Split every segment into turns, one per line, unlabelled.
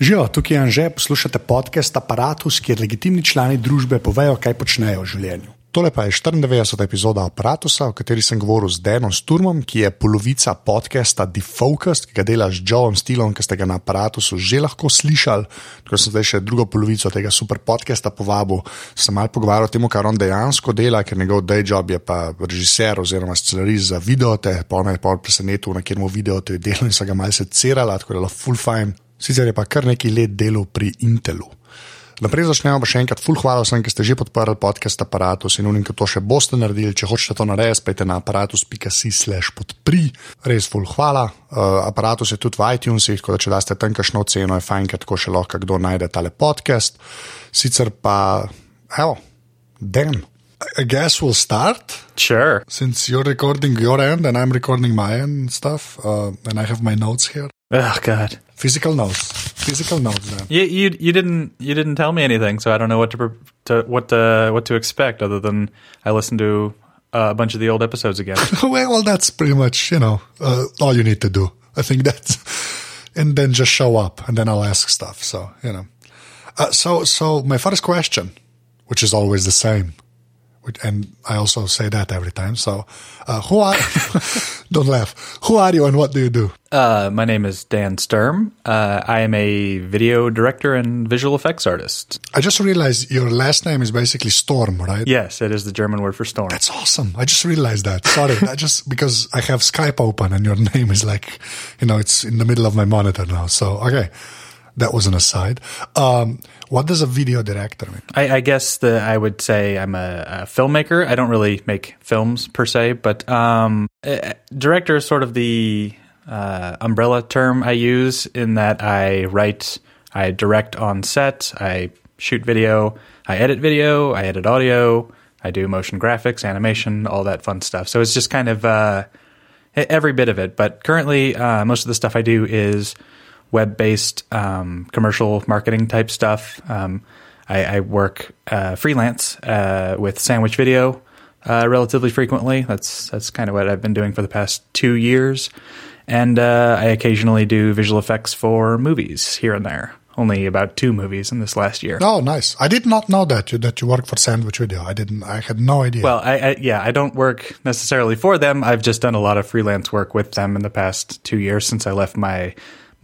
Živijo, tukaj je Anže, poslušate podcast Apparatus, kjer legitimni člani družbe povejo, kaj počnejo v življenju. Tole pa je 94. epizoda Apparatusa, v kateri sem govoril z Denom Sturmom, ki je polovica podcasta Defocused, ki ga dela z Joeom Stilom, ki ste ga na Apparatusu že lahko slišali. Tako sem zdaj še drugo polovico tega super podcasta povabil, se mal pogovarjal o tem, kar on dejansko dela, ker njegov day job je pa režiser oziroma scenarist za videote, pa me je pa presenetil, na kjer mu videote delo in so ga malce cerala, tako da je full fine. Sicer je pa kar nekaj let delal pri Intelu. Naprej začnemo pa še enkrat, full hvala vsem, ki ste že podprli podcast Apparatus in unim, ki to še boste naredili. Če hočete to narediti, spete na aparatus.si/slash podpri. Res full hvala. Uh, aparatus je tudi v iTunesih, tako da če daste tam kakšno ceno, je fajn, ker tako še lahko kdo najde tale podcast. Sicer pa, evo, den. I guess we'll start.
Sure.
Since you're recording your end and I'm recording my end stuff, uh, and I have my notes here.
Oh God.
Physical notes. Physical notes. Then.
You, you you didn't you didn't tell me anything, so I don't know what to, to what to what to expect other than I listened to uh, a bunch of the old episodes again.
well, that's pretty much you know uh, all you need to do. I think that's, and then just show up, and then I'll ask stuff. So you know, uh, so so my first question, which is always the same, which- and I also say that every time. So, uh, who are? don't laugh. Who are you, and what do you do?
Uh, my name is Dan Sturm. Uh, I am a video director and visual effects artist.
I just realized your last name is basically Storm, right?
Yes, it is the German word for storm.
That's awesome. I just realized that. Sorry, I just because I have Skype open and your name is like, you know, it's in the middle of my monitor now. So okay, that was an aside. Um, what does a video director mean?
I, I guess the I would say I'm a, a filmmaker. I don't really make films per se, but um, uh, director is sort of the uh, umbrella term I use in that I write, I direct on set, I shoot video, I edit video, I edit audio, I do motion graphics, animation, all that fun stuff. So it's just kind of uh, every bit of it. But currently, uh, most of the stuff I do is web based um, commercial marketing type stuff. Um, I, I work uh, freelance uh, with Sandwich Video uh, relatively frequently. That's that's kind of what I've been doing for the past two years, and uh, I occasionally do visual effects for movies here and there. Only about two movies in this last year.
Oh, nice. I did not know that you that you work for Sandwich Video. I didn't. I had no idea.
Well, I, I yeah, I don't work necessarily for them. I've just done a lot of freelance work with them in the past two years since I left my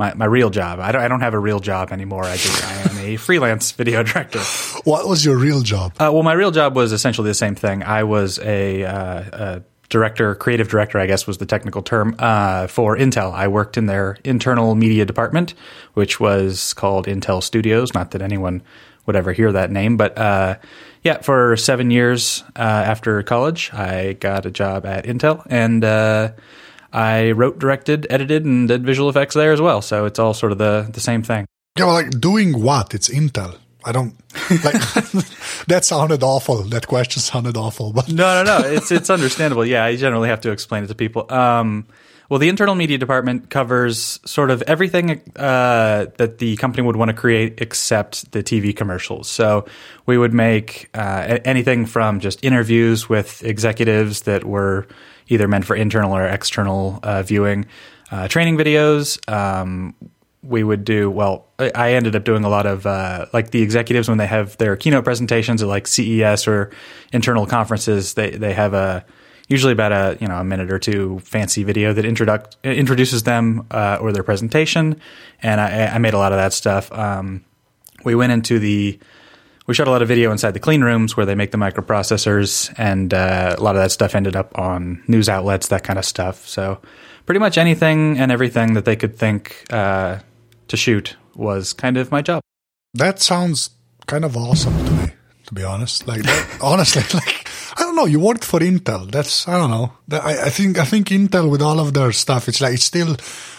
my, my real job. I don't I don't have a real job anymore. I just I am a freelance video director.
what was your real job?
Uh, well, my real job was essentially the same thing. I was a, uh, a director, creative director, I guess was the technical term, uh, for Intel. I worked in their internal media department, which was called Intel Studios. Not that anyone would ever hear that name, but uh, yeah, for seven years uh, after college, I got a job at Intel and. I wrote, directed, edited, and did visual effects there as well. So it's all sort of the, the same thing.
Yeah, well, like doing what? It's Intel. I don't like that. Sounded awful. That question sounded awful. But
No, no, no. It's it's understandable. Yeah, I generally have to explain it to people. Um, well, the internal media department covers sort of everything uh, that the company would want to create except the TV commercials. So we would make uh, anything from just interviews with executives that were either meant for internal or external uh, viewing, uh, training videos. Um, we would do well I- ended up doing a lot of uh, like the executives when they have their keynote presentations at like CES or internal conferences they they have a usually about a you know a minute or two fancy video that introduc- introduces them uh, or their presentation and I, I made a lot of that stuff um, we went into the we shot a lot of video inside the clean rooms where they make the microprocessors, and uh, a lot of that stuff ended up on news outlets, that kind of stuff. So, pretty much anything and everything that they could think uh, to shoot was kind of my job.
that sounds kind of awesome to me, to be honest. Like that, honestly, like I don't know. You worked for Intel. That's I don't know. I, I think I think Intel with all of their stuff, it's like it's still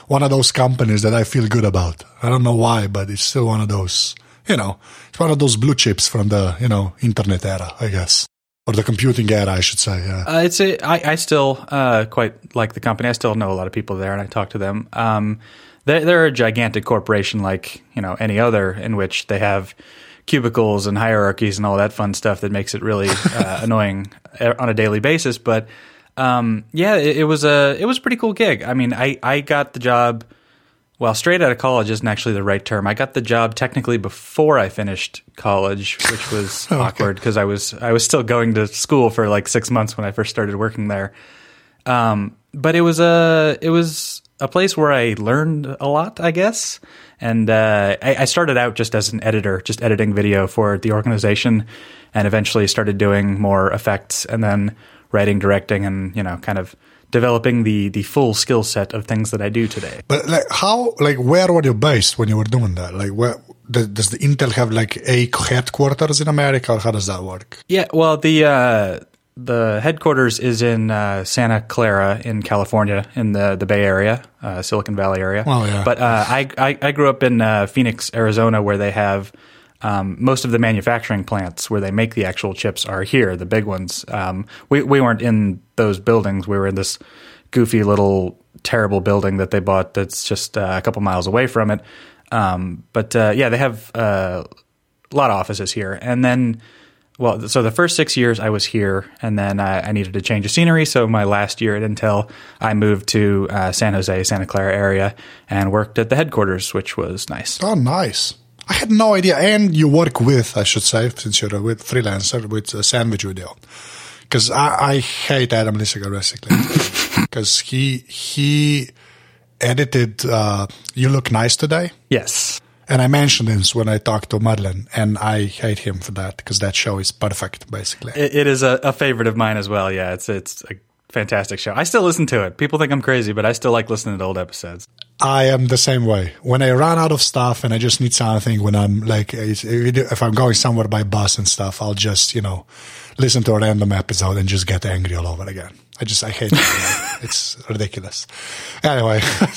one of those companies that I feel good about. I don't know why, but it's still one of those. You know, it's one of those blue chips from the you know internet era, I guess, or the computing era, I should say. Yeah.
Uh, it's a, I, I still uh, quite like the company. I still know a lot of people there, and I talk to them. Um, they're, they're a gigantic corporation, like you know any other, in which they have cubicles and hierarchies and all that fun stuff that makes it really uh, annoying uh, on a daily basis. But um, yeah, it, it was a it was a pretty cool gig. I mean, I I got the job well, straight out of college isn't actually the right term. I got the job technically before I finished college, which was
Okay.
awkward because I was I was still going to school for like six months when I first started working there. Um, but it was a it was a place where I learned a lot, I guess. And uh, I, I started out just as an editor, just editing video for the organization, and eventually started doing more effects, and then writing, directing, and you know, kind of developing the the full skill set of things that I do today.
But like, how, like, where were you based when you were doing that? Like, where does, the Intel have like a headquarters in America, or how does that work?
Yeah, well, the uh, the headquarters is in uh, Santa Clara in California, in the the Bay Area, uh, Silicon Valley area.
Oh, yeah.
But uh, I, I I grew up in uh, Phoenix, Arizona, where they have. Um, most of the manufacturing plants where they make the actual chips are here, the big ones. Um, we we weren't in those buildings. We were in this goofy little terrible building that they bought that's just uh, a couple miles away from it. Um, but uh, yeah, they have uh, a lot of offices here. And then, well, so the first six years I was here, and then I, I needed to change of scenery. So my last year at Intel, I moved to uh, San Jose, Santa Clara area, and worked at the headquarters, which was nice.
Oh, nice. I had no idea. And you work with, I should say, since you're a with freelancer, with a sandwich video. Because I, I hate Adam Lisagor basically. Because he he edited uh, "You Look Nice Today,"
Yes.
and I mentioned this when I talked to Madeline, and I hate him for that because that show is perfect, basically.
It, it is a, a favorite of mine as well. Yeah, it's it's a fantastic show. I still listen to it. People think I'm crazy, but I still like listening to old episodes.
I am the same way. When I run out of stuff and I just need something, when I'm like, if I'm going somewhere by bus and stuff, I'll just, you know, listen to a random episode and just get angry all over again. I just, I hate it. it's ridiculous. Anyway,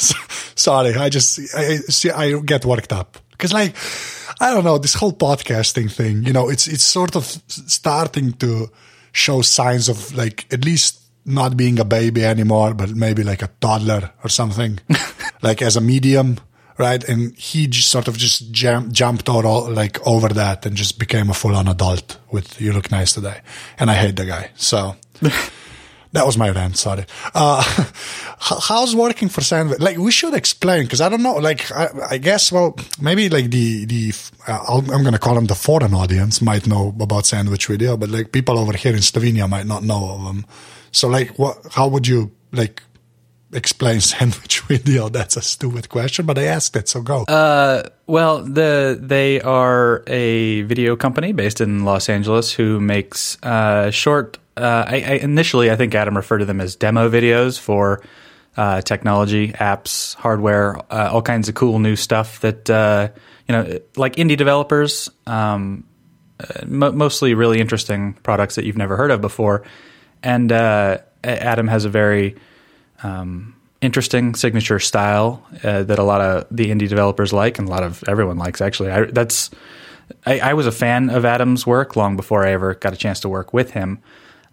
sorry. I just, I, see, I get worked up because like, I don't know, this whole podcasting thing, you know, it's, it's sort of starting to show signs of like, at least not being a baby anymore, but maybe like a toddler or something, like as a medium, right? And he just sort of just jam- jumped all like over that and just became a full on adult with "You Look Nice Today," and I hate the guy. So that was my rant. Sorry. Uh, how's working for Sandwich? Like we should explain because I don't know. Like I, I guess well maybe like the the uh, I'm gonna call them the foreign audience might know about Sandwich Video, but like people over here in Slovenia might not know of them. So like what? How would you like? Explain sandwich video. That's a stupid question, but I asked it, so go.
Uh, well, the they are a video company based in Los Angeles who makes uh, short. Uh, I, I initially, I think Adam referred to them as demo videos for uh, technology, apps, hardware, uh, all kinds of cool new stuff that uh, you know, like indie developers. Um, uh, mo- mostly really interesting products that you've never heard of before, and Adam has a very um, interesting signature style that a lot of the indie developers like, and a lot of everyone likes. Actually, I, that's I, I was a fan of Adam's work long before I ever got a chance to work with him.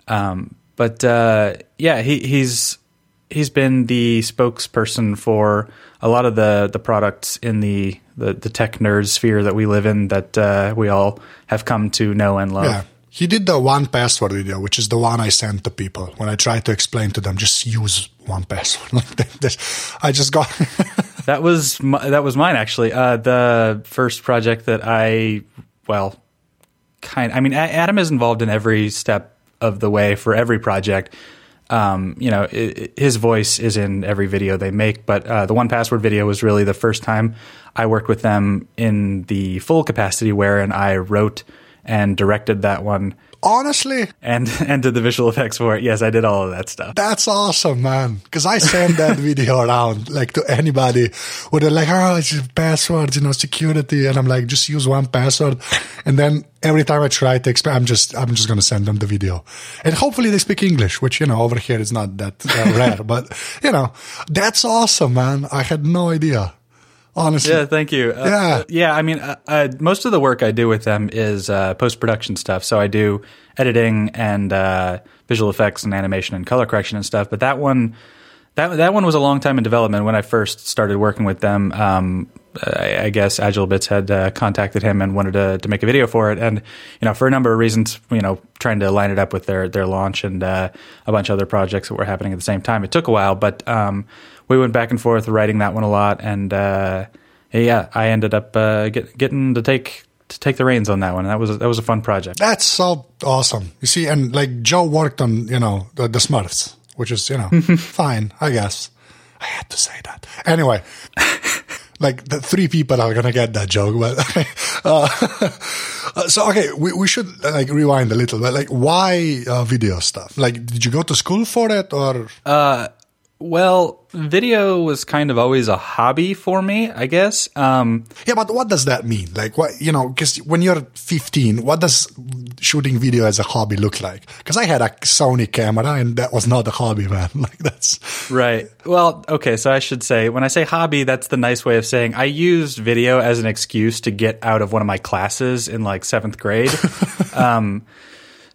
Um, but uh, yeah, he, he's he's been the spokesperson for a lot of the the products in the the, the tech nerd sphere that we live in that uh, we all have come to know and love.
Yeah. He did the one password video, which is the one I sent to people when I tried to explain to them, just use 1Password. I just got.
That was my, that was mine actually. Uh, the first project that I well, kind. I mean, Adam is involved in every step of the way for every project. Um, you know, i i his voice is in every video they make. But uh, the 1Password video was really the first time I worked with them in the full capacity, wherein I wrote and directed that one
Honestly,
and and did the visual effects for it. Yes, I did all of that stuff.
that's awesome, man. Because I send that video around like to anybody where they're like, oh, it's passwords, you know, security. And I'm like, just use 1Password. And then every time I try to explain, I'm just, I'm just going to send them the video. And hopefully they speak English, which, you know, over here is not that uh, rare. But, you know, that's awesome, man. I had no idea. Honestly.
Yeah, thank you. Uh,
Yeah.
uh, yeah. I mean, uh, uh, most of the work I do with them is uh, post production stuff. So I do editing and uh, visual effects and animation and color correction and stuff. But that one, that that one was a long time in development. When I first started working with them, um, I, I guess AgileBits had uh, contacted him and wanted to, to make a video for it, and you know, for a number of reasons, you know, trying to line it up with their their launch and uh, a bunch of other projects that were happening at the same time. It took a while, but um, we went back and forth writing that one a lot, and uh, yeah, I ended up uh, get, getting to take to take the reins on that one. That was that was a fun project.
That's so awesome. You see, and like Joe worked on you know the, the Smurfs, which is you know fine, I guess. I had to say that anyway. like the three people are gonna get that joke, but uh, so okay, we, we should like rewind a little But Like, why uh, video stuff? Like, did you go to school for it or?
Uh, well, video was kind of always a hobby for me, I guess. Um,
yeah, but what does that mean? Like, what you know? Because when you're 15, what does shooting video as a hobby look like? Because I had a Sony camera, and that was not a hobby, man. Like that's
right. Well, okay. So I should say, when I say hobby, that's the nice way of saying I used video as an excuse to get out of one of my classes in like seventh grade. um,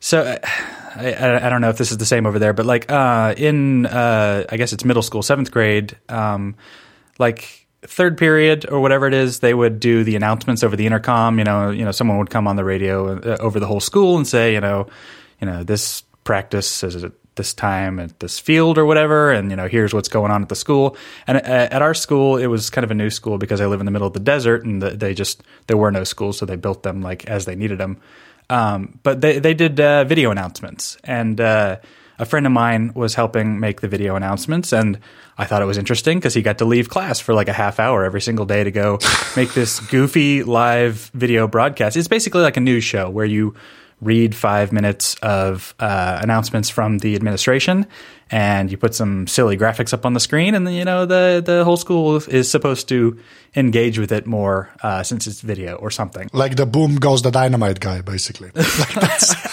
so. I, I, don't know if this is the same over there, but like uh, in uh, I guess it's middle school, seventh grade, um, like third period or whatever it is, they would do the announcements over the intercom. You know, you know, someone would come on the radio uh, over the whole school and say, you know, you know, this practice is at this time at this field or whatever, and you know, here's what's going on at the school. And uh, at our school, it was kind of a new school because I live in the middle of the desert, and the, they just there were no schools, so they built them like as they needed them. Um, but they they did uh, video announcements, and uh, a friend of mine was helping make the video announcements, and I thought it was interesting because he got to leave class for like a half hour every single day to go make this goofy live video broadcast. It's basically like a news show where you read five minutes of uh, announcements from the administration, and you put some silly graphics up on the screen, and then you know the the whole school is supposed to engage with it more uh, since it's video or something.
Like the boom goes the dynamite guy, basically. Like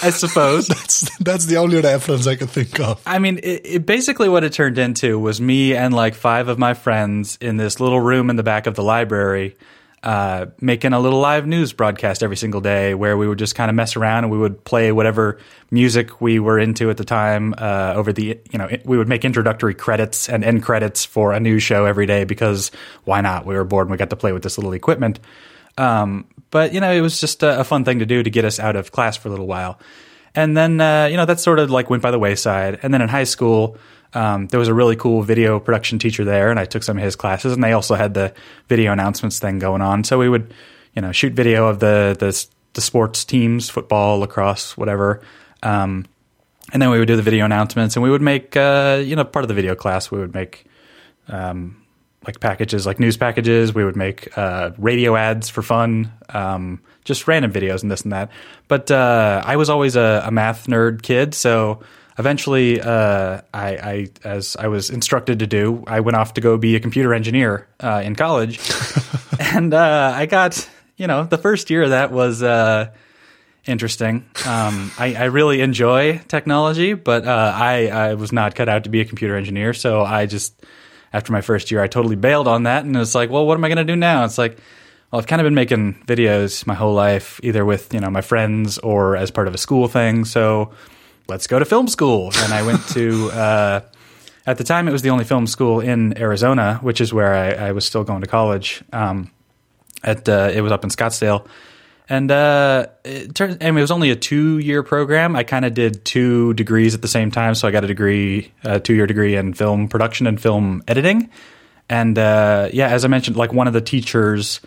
I suppose
that's that's the only reference I can think of.
I mean, it, it basically what it turned into was me and like five of my friends in this little room in the back of the library uh, making a little live news broadcast every single day where we would just kind of mess around and we would play whatever music we were into at the time uh, over the you know we would make introductory credits and end credits for a news show every day because why not? We were bored and we got to play with this little equipment. Um, but you know it was just a, a, fun thing to do to get us out of class for a little while. And then uh, you know that sort of like went by the wayside. And then in high school um, there was a really cool video production teacher there, and I took some of his classes. And they also had the video announcements thing going on, so we would, you know, shoot video of the the, the sports teams, football, lacrosse, whatever. Um, and then we would do the video announcements, and we would make, uh, you know, part of the video class. We would make um, like packages, like news packages. We would make uh, radio ads for fun, um, just random videos and this and that. But uh, I was always a, a math nerd kid, so eventually, uh, I, I, as I was instructed to do, I went off to go be a computer engineer uh, in college, and uh, I got you know the first year of that was uh, interesting. Um, I, I, really enjoy technology, but uh, I, I was not cut out to be a computer engineer, so I just after my first year, I totally bailed on that, and it's like, well, what am I going to do now? It's like. Well, I've kind of been making videos my whole life, either with you know my friends or as part of a school thing. So let's go to film school. And I went to, uh, at the time, it was the only film school in Arizona, which is where I, I was still going to college. Um, at uh, it was up in Scottsdale, and uh, it turned. I mean, it was only a two-year program. I kind of did two degrees at the same time, so I got a degree, a two-year degree in film production and film editing. And uh, yeah, as I mentioned, like one of the teachers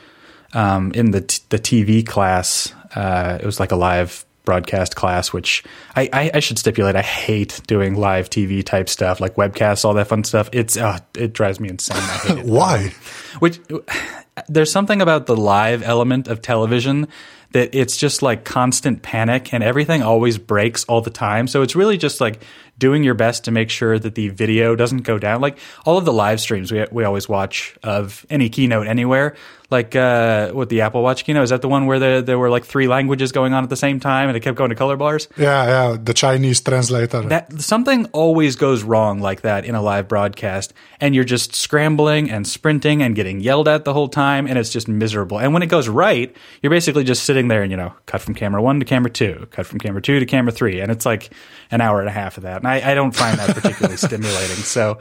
um, in the t- the TV class, uh, it was like a live broadcast class, which I, I, I, should stipulate I hate doing live TV type stuff like webcasts, all that fun stuff. It's uh, it drives me insane. I hate it.
Why?
Which there's something about the live element of television that it's just like constant panic and everything always breaks all the time. So it's really just like doing your best to make sure that the video doesn't go down. Like all of the live streams we we always watch of any keynote anywhere, like uh, what the Apple Watch keynote is that the one where there there were like three languages going on at the same time and it kept going to color bars.
Yeah, yeah, the Chinese translator.
That something always goes wrong like that in a live broadcast, and you're just scrambling and sprinting and getting yelled at the whole time, and it's just miserable. And when it goes right, you're basically just sitting there and you know cut from camera one to camera two, cut from camera two to camera three, and it's like an hour and a half of that. And I, I don't find that particularly stimulating. So.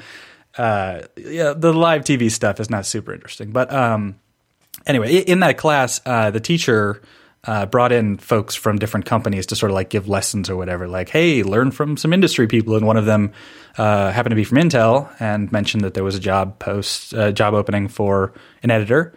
Uh, yeah, the live TV stuff is not super interesting, but um, anyway, in that class, uh, the teacher uh, brought in folks from different companies to sort of like give lessons or whatever. Like, hey, learn from some industry people. And one of them uh, happened to be from Intel and mentioned that there was a job post, uh, job opening for an editor.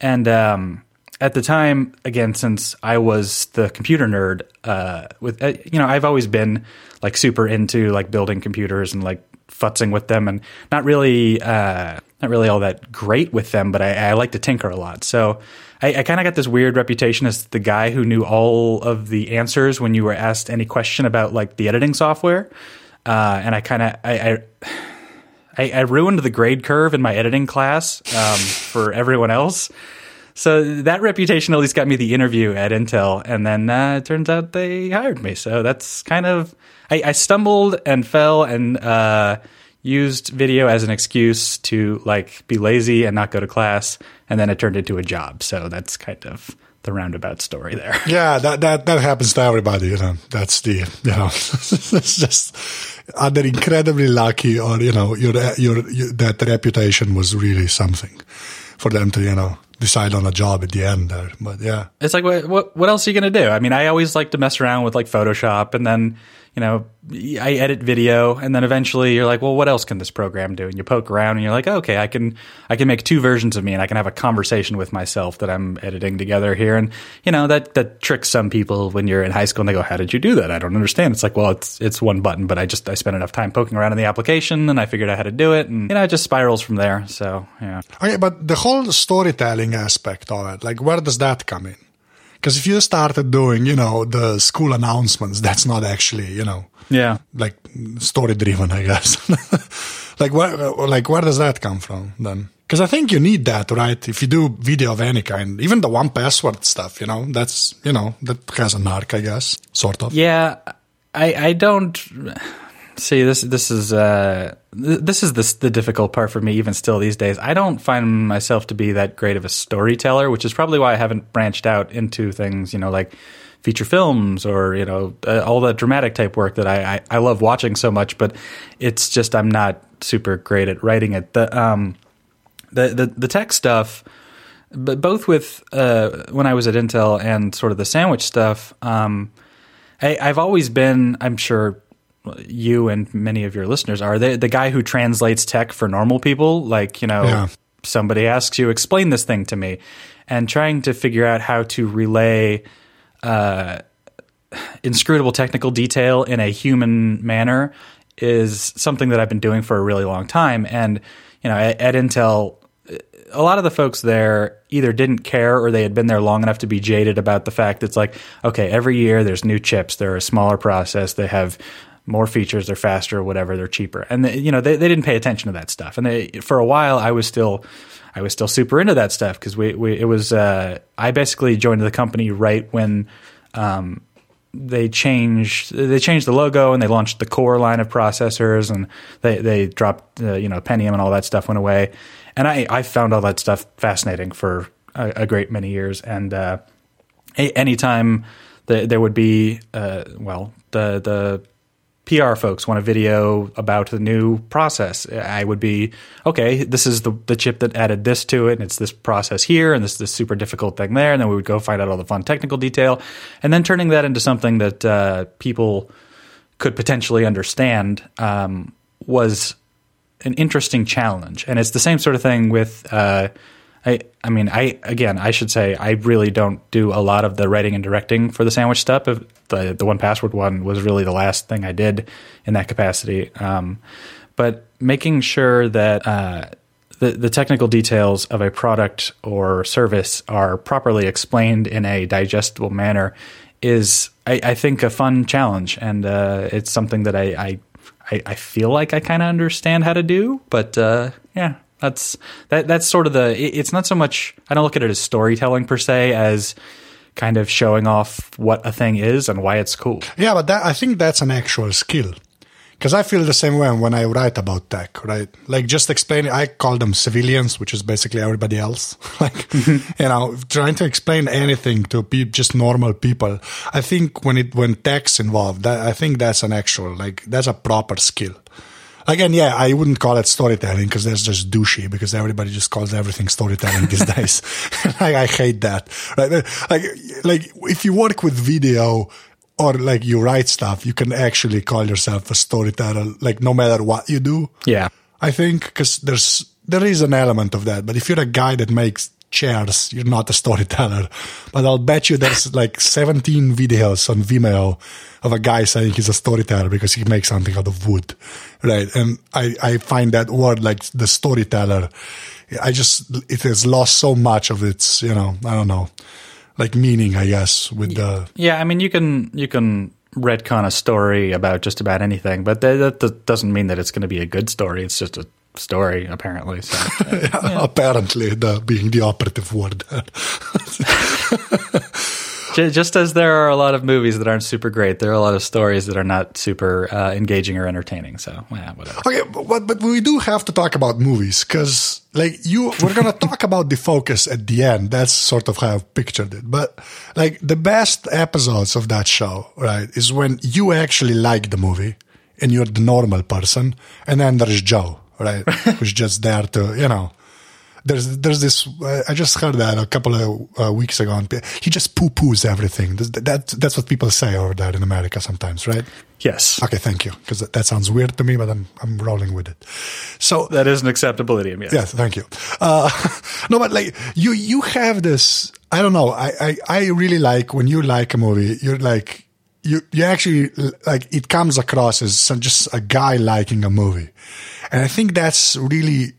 And um, at the time, again, since I was the computer nerd, uh, with uh, you know, I've always been like super into like building computers and like futzing with them, and not really, uh, not really all that great with them. But I, I like to tinker a lot, so I, I kind of got this weird reputation as the guy who knew all of the answers when you were asked any question about like the editing software. Uh, and I kind of I, I I, I ruined the grade curve in my editing class um, for everyone else. So that reputation at least got me the interview at Intel, and then uh, it turns out they hired me. So that's kind of I, I stumbled and fell and uh, used video as an excuse to like be lazy and not go to class, and then it turned into a job. So that's kind of the roundabout story there.
Yeah, that, that that happens to everybody. You know, that's the you know, it's just either incredibly lucky or you know, your your your that reputation was really something for them to you know decide on a job at the end there. But yeah,
It's like what what what else are you gonna do? I mean, I always like to mess around with like Photoshop, and then you know I edit video, and then eventually you're like, well, what else can this program do? And you poke around, and you're like, okay, I can I can make two versions of me, and I can have a conversation with myself that I'm editing together here, and you know that that tricks some people when you're in high school and they go, how did you do that? I don't understand. It's like, well, it's it's one button, but I just I spent enough time poking around in the application, and I figured out how to do it, and you know it just spirals from there. So yeah.
okay, but the whole storytelling aspect of it, like where does that come in? Because if you started doing, you know, the school announcements, that's not actually, you know,
Yeah.
like story driven, I guess. like where, like where does that come from then? Because I think you need that, right? If you do video of any kind, even the 1Password stuff, you know, that's you know that has an arc, I guess, sort of.
Yeah, I I don't see this. This is uh this is the the difficult part for me even still these days. I don't find myself to be that great of a storyteller, which is probably why I haven't branched out into things you know like feature films or you know uh, all that dramatic type work that I, I I love watching so much. But it's just I'm not super great at writing it. The um the the, the tech stuff but both with uh, when I was at Intel and sort of the sandwich stuff, um, I, I've always been, I'm sure you and many of your listeners are the, the guy who translates tech for normal people. Like, you know,
Yeah.
somebody asks you, explain this thing to me, and trying to figure out how to relay uh, inscrutable technical detail in a human manner is something that I've been doing for a really long time. And, you know, at, at Intel, a lot of the folks there either didn't care or they had been there long enough to be jaded about the fact that it's like, okay, every year there's new chips, they're a smaller process, they have more features, they're faster, whatever, they're cheaper. And they, you know, they, they didn't pay attention to that stuff. And they, for a while I was still I was still super into that stuff because we, we it was uh, I basically joined the company right when um, they changed they changed the logo and they launched the core line of processors and they they dropped uh, you know Pentium and all that stuff went away and I I found all that stuff fascinating for a, a great many years and uh, anytime the, there would be uh, well the the PR folks want a video about the new process. I would be okay. This is the the chip that added this to it, and it's this process here, and this is this super difficult thing there, and then we would go find out all the fun technical detail, and then turning that into something that uh, people could potentially understand um, was an interesting challenge. And it's the same sort of thing with. Uh, I, I mean, I again, I should say, I really don't do a lot of the writing and directing for the sandwich stuff. The the 1Password one was really the last thing I did in that capacity. Um, but making sure that uh, the the technical details of a product or service are properly explained in a digestible manner is, I, I think, a fun challenge, and uh, it's something that I I, I, I feel like I kind of understand how to do. But uh, yeah, that's that that's sort of the. it- It's not so much. I don't look at it as storytelling per se as kind of showing off what a thing is and why it's cool.
Yeah, but that, I think that's an actual skill. Because I feel the same way when I write about tech, right? Like just explaining, I call them civilians, which is basically everybody else. like, you know, trying to explain anything to pe- just normal people. I think when it, when tech's involved, that, I think that's an actual, like, that's a proper skill. Again, yeah, I wouldn't call it storytelling because that's just douchey because everybody just calls everything storytelling these days. I, I hate that. Right? Like, like if you work with video or like you write stuff, you can actually call yourself a storyteller, like no matter what you do.
Yeah.
I think because there's there is an element of that. But if you're a guy that makes chairs, you're not a storyteller. But I'll bet you there's like 17 videos on Vimeo of a guy saying he's a storyteller because he makes something out of wood, right? And I I find that word like the storyteller, I just it has lost so much of its you know I don't know like meaning I guess with the
Yeah, I mean, you can you can retcon a story about just about anything, but that, that doesn't mean that it's going to be a good story. It's just a story, apparently. So, uh,
apparently, the being the operative word.
Just as there are a lot of movies that aren't super great, there are a lot of stories that are not super uh, engaging or entertaining. So, yeah, whatever.
Okay, but but we do have to talk about movies because, like, you we're gonna talk about Defocused at the end. That's sort of how I've pictured it. But like the best episodes of that show, right, is when you actually like the movie and you're the normal person, and then there's Joe, right, who's just there to, you know there's there's this. I just heard that a couple of uh, weeks ago. He just poo poos everything. That, that, that's what people say over there in America sometimes, right?
Yes.
Okay, thank you. Because that, that, sounds weird to me, but I'm I'm rolling with it. So
that is an acceptable idiom. Yes.
Yes. Thank you. Uh, no, but like you you have this. I don't know. I, I I really like when you like a movie. You're like you you actually like it comes across as just a guy liking a movie, and I think that's really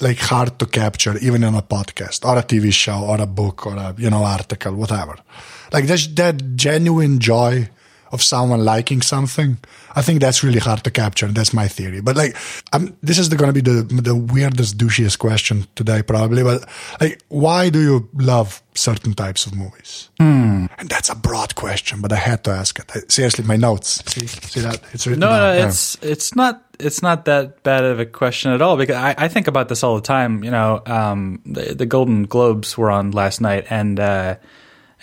like hard to capture even in a podcast or a TV show or a book or a you know article whatever. Like there's that genuine joy of someone liking something I think that's really hard to capture that's my theory but like I'm, this is going to be the the weirdest douchiest question today probably but like why do you love certain types of movies
mm.
and that's a broad question but I had to ask it I, seriously my notes see see that it's written
no,
down.
no it's yeah. it's not it's not that bad of a question at all because I, I think about this all the time. You know, um, the, the, Golden Globes were on last night, and uh,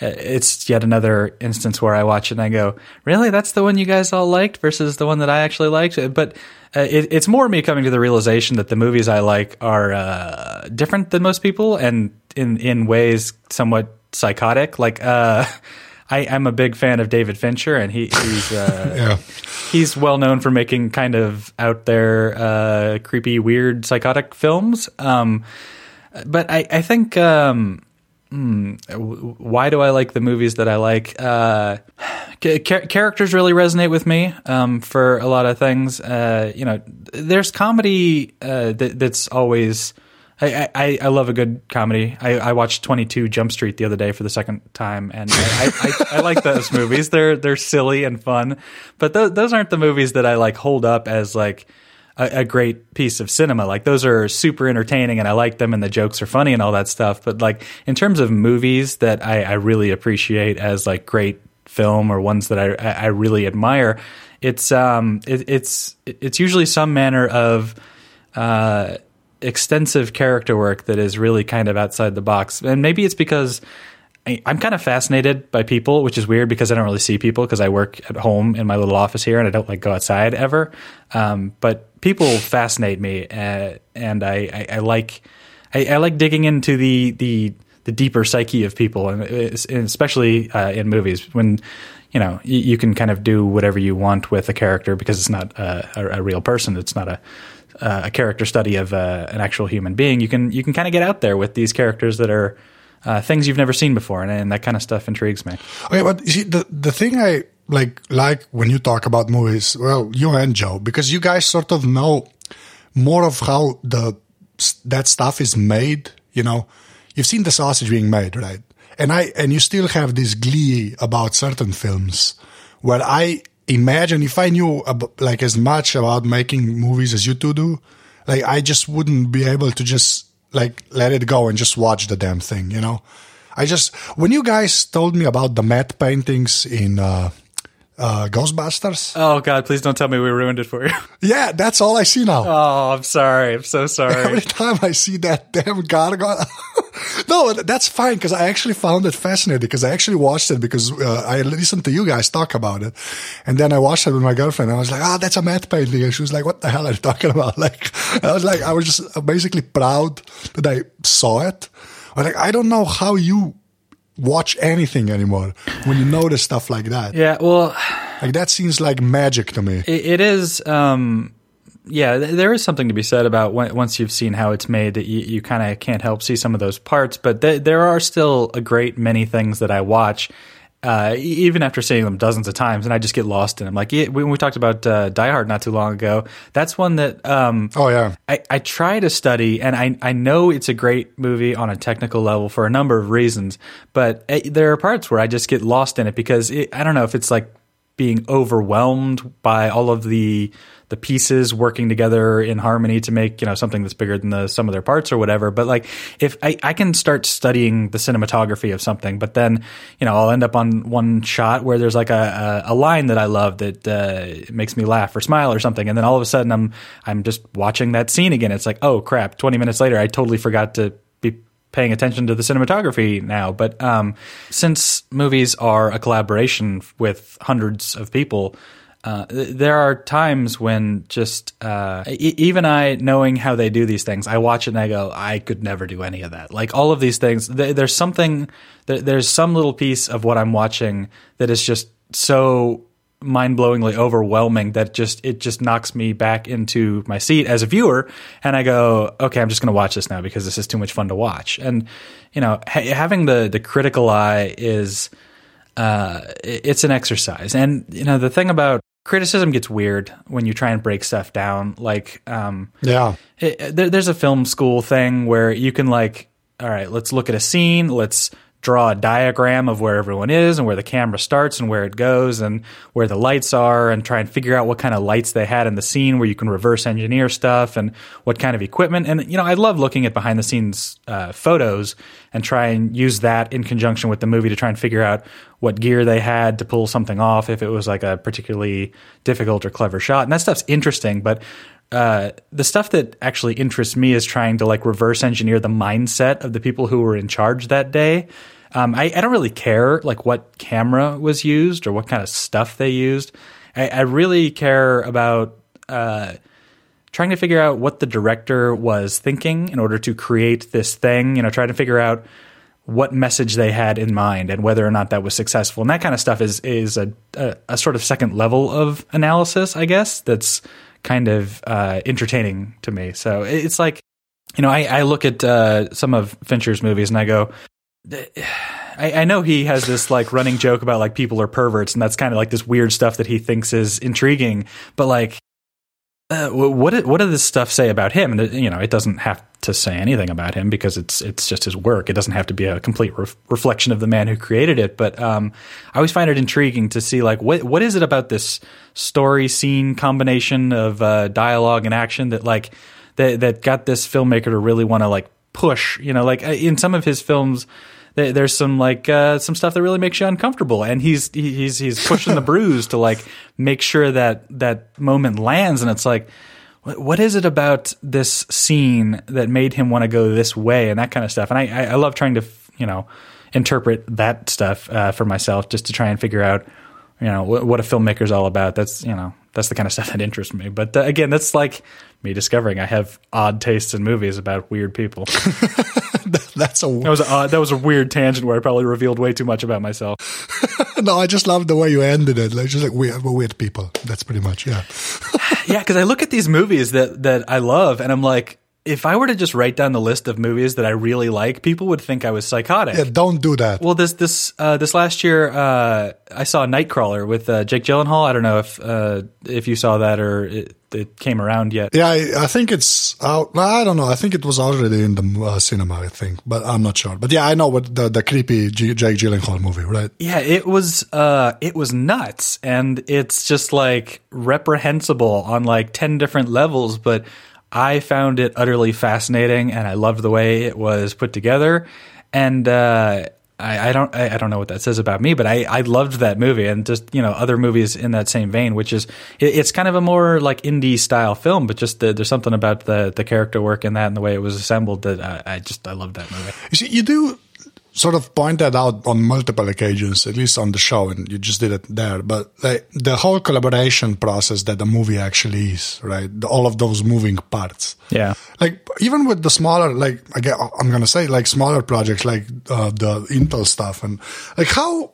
it's yet another instance where I watch it and I go, "Really? That's the one you guys all liked versus the one that I actually liked." But uh, it, it's more me coming to the realization that the movies I like are uh, different than most people, and in in ways somewhat psychotic. Like. Uh, I, am a big fan of David Fincher, and he, he's uh,
yeah.
he's well known for making kind of out there, uh, creepy, weird, psychotic films. Um, but I, I think um, hmm, why do I like the movies that I like? Uh, characters really resonate with me um, for a lot of things. Uh, you know, there's comedy uh, that, that's always I, I, I love a good comedy. I, I watched Twenty Two Jump Street the other day for the second time, and I, like those movies. They're they're silly and fun, but th- those aren't the movies that I like hold up as like a, a, great piece of cinema. Like those are super entertaining, and I like them, and the jokes are funny and all that stuff. But like in terms of movies that I, I really appreciate as like great film or ones that I I really admire, it's um it, it's it's usually some manner of uh extensive character work that is really kind of outside the box. And maybe it's because I, am kind of fascinated by people, which is weird because I don't really see people because I work at home in my little office here and I don't like go outside ever. Um, but people fascinate me, uh, and I, I, I like I, I, like digging into the the the deeper psyche of people, and, especially uh, in movies when you know you, you, can kind of do whatever you want with a character because it's not a, a, a real person. It's not a uh, a character study of uh, an actual human being, you can you can kind of get out there with these characters that are uh, things you've never seen before, and, and, that kind of stuff intrigues me.
Okay, but you see, the the thing I like like when you talk about movies, well, you and Joe, because you guys sort of know more of how the that stuff is made. You know, you've seen the sausage being made, right? And I and you still have this glee about certain films where I imagine if I knew like as much about making movies as you two do, like I just wouldn't be able to just like let it go and just watch the damn thing, you know? I just when you guys told me about the matte paintings in uh uh, Ghostbusters.
Oh God, please don't tell me we ruined it for you.
Yeah, that's all I see now.
Oh, I'm sorry. I'm so sorry.
Every time I see that damn gargoyle. no, that's fine because I actually found it fascinating because I actually watched it because uh, I listened to you guys talk about it. And then I watched it with my girlfriend. And I was like, oh, that's a matte painting. And she was like, what the hell are you talking about? Like, I was like, I was just basically proud that I saw it. I like, I don't know how you watch anything anymore when you notice stuff like that.
Yeah, well,
Like that seems like magic to me.
it, it is. Um, yeah, th- there is something to be said about when, once you've seen how it's made that you, you kind of can't help see some of those parts. But th- there are still a great many things that I watch. Uh, even after seeing them dozens of times, and I just get lost in them. Like when we talked about uh, Die Hard not too long ago, that's one that um,
Oh yeah.
I, I try to study, and I, I know it's a great movie on a technical level for a number of reasons, but uh, there are parts where I just get lost in it because it, I don't know if it's like being overwhelmed by all of the the pieces working together in harmony to make you know something that's bigger than the sum of their parts or whatever. But like if I, I can start studying the cinematography of something, but then you know I'll end up on one shot where there's like a, a, a line that I love that uh, makes me laugh or smile or something, and then all of a sudden I'm I'm just watching that scene again. It's like oh crap! Twenty minutes later, I totally forgot to be paying attention to the cinematography now. But um, since movies are a collaboration with hundreds of people, uh, there are times when just uh, e- even I, knowing how they do these things, I watch it and I go, I could never do any of that. Like all of these things, th- there's something, th- there's some little piece of what I'm watching that is just so mind-blowingly overwhelming that just it just knocks me back into my seat as a viewer and i go okay i'm just going to watch this now because this is too much fun to watch and you know ha- having the the critical eye is uh it's an exercise and you know the thing about criticism gets weird when you try and break stuff down like um
Yeah.
it, there, there's a film school thing where you can like all right let's look at a scene let's draw a diagram of where everyone is and where the camera starts and where it goes and where the lights are and try and figure out what kind of lights they had in the scene where you can reverse engineer stuff and what kind of equipment. And you know i love looking at behind the scenes uh, photos and try and use that in conjunction with the movie to try and figure out what gear they had to pull something off if it was like a particularly difficult or clever shot. And that stuff's interesting but uh, the stuff that actually interests me is trying to like reverse engineer the mindset of the people who were in charge that day. Um, I, I don't really care like what camera was used or what kind of stuff they used. I, I really care about uh, trying to figure out what the director was thinking in order to create this thing. You know, trying to figure out what message they had in mind and whether or not that was successful. And that kind of stuff is is a, a, a sort of second level of analysis, I guess. That's kind of uh, entertaining to me. So it's like, you know, I, I look at uh, some of Fincher's movies and I go, I, I know he has this like running joke about like people are perverts, and that's kind of like this weird stuff that he thinks is intriguing. But like, uh, what what does this stuff say about him? And you know, it doesn't have to say anything about him because it's it's just his work. It doesn't have to be a complete ref- reflection of the man who created it. But um, I always find it intriguing to see like what what is it about this story scene combination of uh, dialogue and action that like that that got this filmmaker to really want to like push. You know, like uh, in some of his films. There's some like uh, some stuff that really makes you uncomfortable, and he's he's he's pushing the bruise to like make sure that that moment lands, and it's like, what, is it about this scene that made him want to go this way and that kind of stuff? And I I, I love trying to you know interpret that stuff uh, for myself just to try and figure out you know what, what a filmmaker's all about. That's you know that's the kind of stuff that interests me. But uh, again, that's like me discovering I have odd tastes in movies about weird people.
That's a
That was a, odd, that was a weird tangent where I probably revealed way too much about myself.
no. I just love the way you ended it. Like just like weird, we're weird people. That's pretty much yeah.
yeah, because I look at these movies that that I love, and I'm like, if I were to just write down the list of movies that I really like, people would think I was psychotic.
Yeah, don't do that.
Well, this this uh, this last year, uh, I saw Nightcrawler with uh, Jake Gyllenhaal. I don't know if uh, if you saw that or it, it came around yet.
yeah, I, I think it's out. well, I don't know. I think it was already in the uh, cinema. I think, but I'm not sure. But yeah, I know what the the creepy G- Jake Gyllenhaal movie, right?
Yeah, it was uh it was nuts and it's just like reprehensible on like 10 different levels, but I found it utterly fascinating and I loved the way it was put together and uh I, I don't I, I don't know what that says about me, but I, I loved that movie and just you know other movies in that same vein, which is it, it's kind of a more like indie style film, but just the, there's something about the the character work in that and the way it was assembled that I, I just I love that movie.
You see, you do sort of point that out on multiple occasions, at least on the show, and you just did it there. But like, the whole collaboration process that the movie actually is, right? The, all of those moving parts.
Yeah.
Like even with the smaller, like I get, I'm gonna say like smaller projects, like uh, the Intel stuff, and like how.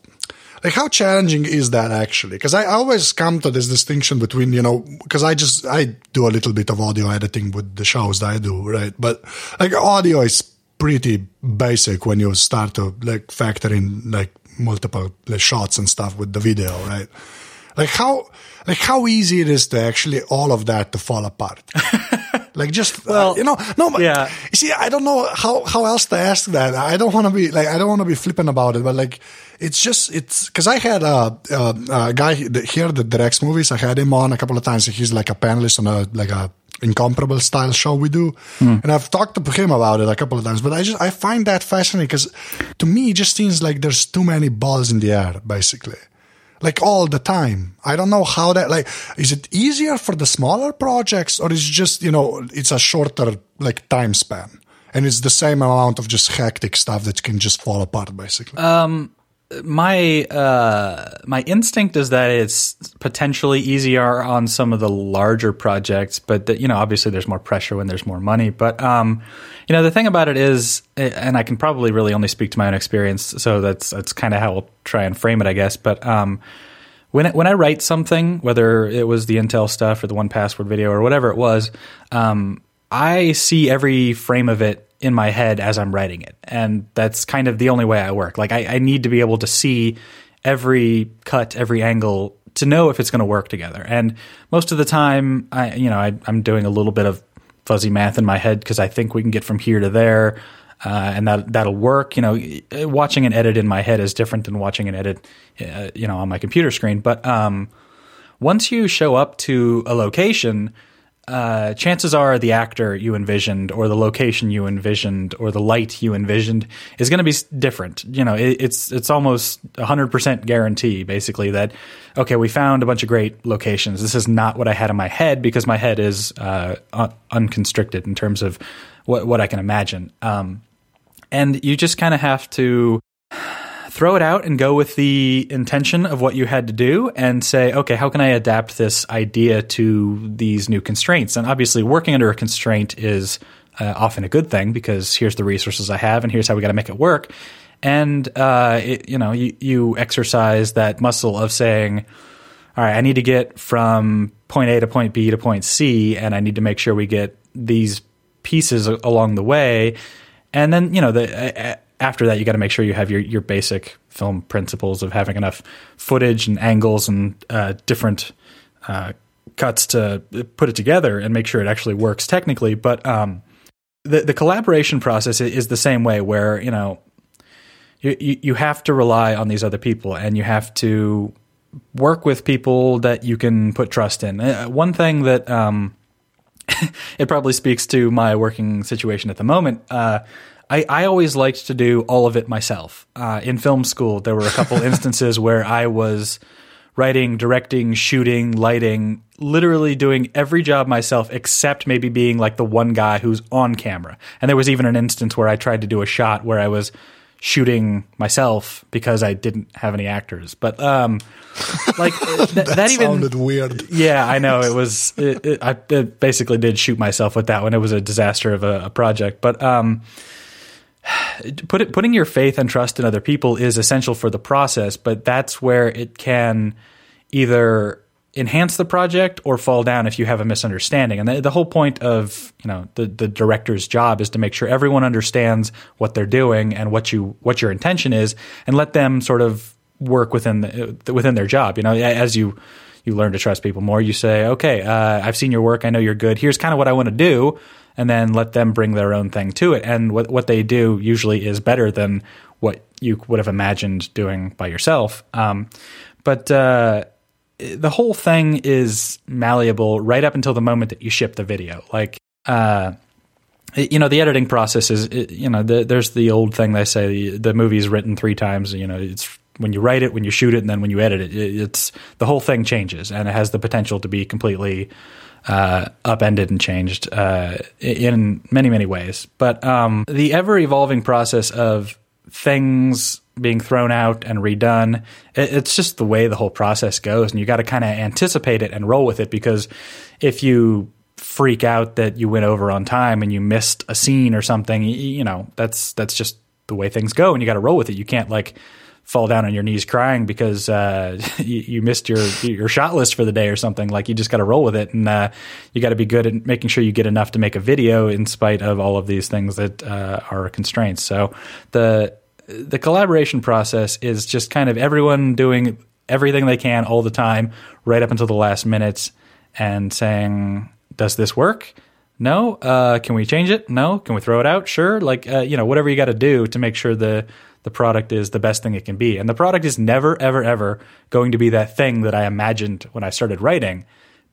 Like how challenging is that actually? Because I always come to this distinction between you know because I just I do a little bit of audio editing with the shows that I do right, but like audio is pretty basic when you start to like factor in like multiple like, shots and stuff with the video, right? Like how like how easy it is to actually all of that to fall apart. like just well, uh, you know, no, but yeah. You see, I don't know how how else to ask that. I don't want to be like I don't want to be flippant about it, but like it's just it's because I had a, a, a guy here that directs movies. I had him on a couple of times. He's like a panelist on a like a incomparable style show we do. Mm. And I've talked to him about it a couple of times, but I just, I find that fascinating because to me, it just seems like there's too many balls in the air, basically. Like all the time. I don't know how that, like, is it easier for the smaller projects or is it just, you know, it's a shorter, like, time span? And it's the same amount of just hectic stuff that can just fall apart, basically.
Um, my uh, my instinct is that it's potentially easier on some of the larger projects, but that, you know, obviously there's more pressure when there's more money. But um, you know, the thing about it is, and I can probably really only speak to my own experience, so that's that's kind of how I'll try and frame it, I guess. But um, when it, when I write something, whether it was the Intel stuff or the 1Password video or whatever it was, um, I see every frame of it in my head as I'm writing it. And that's kind of the only way I work. Like I, I need to be able to see every cut, every angle to know if it's going to work together. And most of the time, I, you know, I, am doing a little bit of fuzzy math in my head because I think we can get from here to there. Uh, and that that'll work. You know, watching an edit in my head is different than watching an edit, uh, you know, on my computer screen. But um, once you show up to a location, uh, chances are the actor you envisioned or the location you envisioned or the light you envisioned is going to be different. You know, it, it's it's almost a hundred percent guarantee, basically, that okay, we found a bunch of great locations. This is not what I had in my head because my head is uh, un- unconstricted in terms of what what I can imagine. Um, and you just kind of have to throw it out and go with the intention of what you had to do and say, okay, how can I adapt this idea to these new constraints? And obviously, working under a constraint is uh, often a good thing because here's the resources I have and here's how we got to make it work. And uh, it, you know, you, you exercise that muscle of saying, all right, I need to get from point A to point B to point C, and I need to make sure we get these pieces along the way. And then, you know, the after that, you got to make sure you have your, your basic film principles of having enough footage and angles and uh, different uh, cuts to put it together and make sure it actually works technically. But um, the the collaboration process is the same way, where you know you you have to rely on these other people and you have to work with people that you can put trust in. Uh, one thing that um, it probably speaks to my working situation at the moment. Uh, I, I always liked to do all of it myself. Uh, in film school, there were a couple instances where I was writing, directing, shooting, lighting, literally doing every job myself except maybe being like the one guy who's on camera. And there was even an instance where I tried to do a shot where I was shooting myself because I didn't have any actors. But um, like th-
that,
that,
even sounded weird.
Yeah, I know it was. It, it, I it basically did shoot myself with that one. It was a disaster of a, a project. But um, put it, putting your faith and trust in other people is essential for the process, but that's where it can either enhance the project or fall down if you have a misunderstanding. And the, the, whole point of you know the the director's job is to make sure everyone understands what they're doing and what you what your intention is, and let them sort of work within the, within their job. You know, as you you learn to trust people more, you say, okay, uh, I've seen your work, I know you're good. Here's kind of what I want to do and then let them bring their own thing to it. And what what they do usually is better than what you would have imagined doing by yourself. Um, but uh, the whole thing is malleable right up until the moment that you ship the video. Like, uh, you know the editing process is you know the, there's the old thing they say the, the movie's written three times you know it's when you write it when you shoot it and then when you edit it it's the whole thing changes and it has the potential to be completely uh, upended and changed uh, in many many ways but um, the ever evolving process of things being thrown out and redone it, it's just the way the whole process goes and you got to kind of anticipate it and roll with it because if you freak out that you went over on time and you missed a scene or something, you know, that's that's just the way things go and you got to roll with it. You can't like fall down on your knees crying because uh, you, you, missed your your shot list for the day or something. Like you just got to roll with it, and uh, you got to be good at making sure you get enough to make a video in spite of all of these things that uh, are constraints. So the the collaboration process is just kind of everyone doing everything they can all the time, right up until the last minutes, and saying does this work? No. Uh, can we change it? No. Can we throw it out? Sure. Like uh, you know, whatever you got to do to make sure the the product is the best thing it can be. And the product is never, ever, ever going to be that thing that I imagined when I started writing.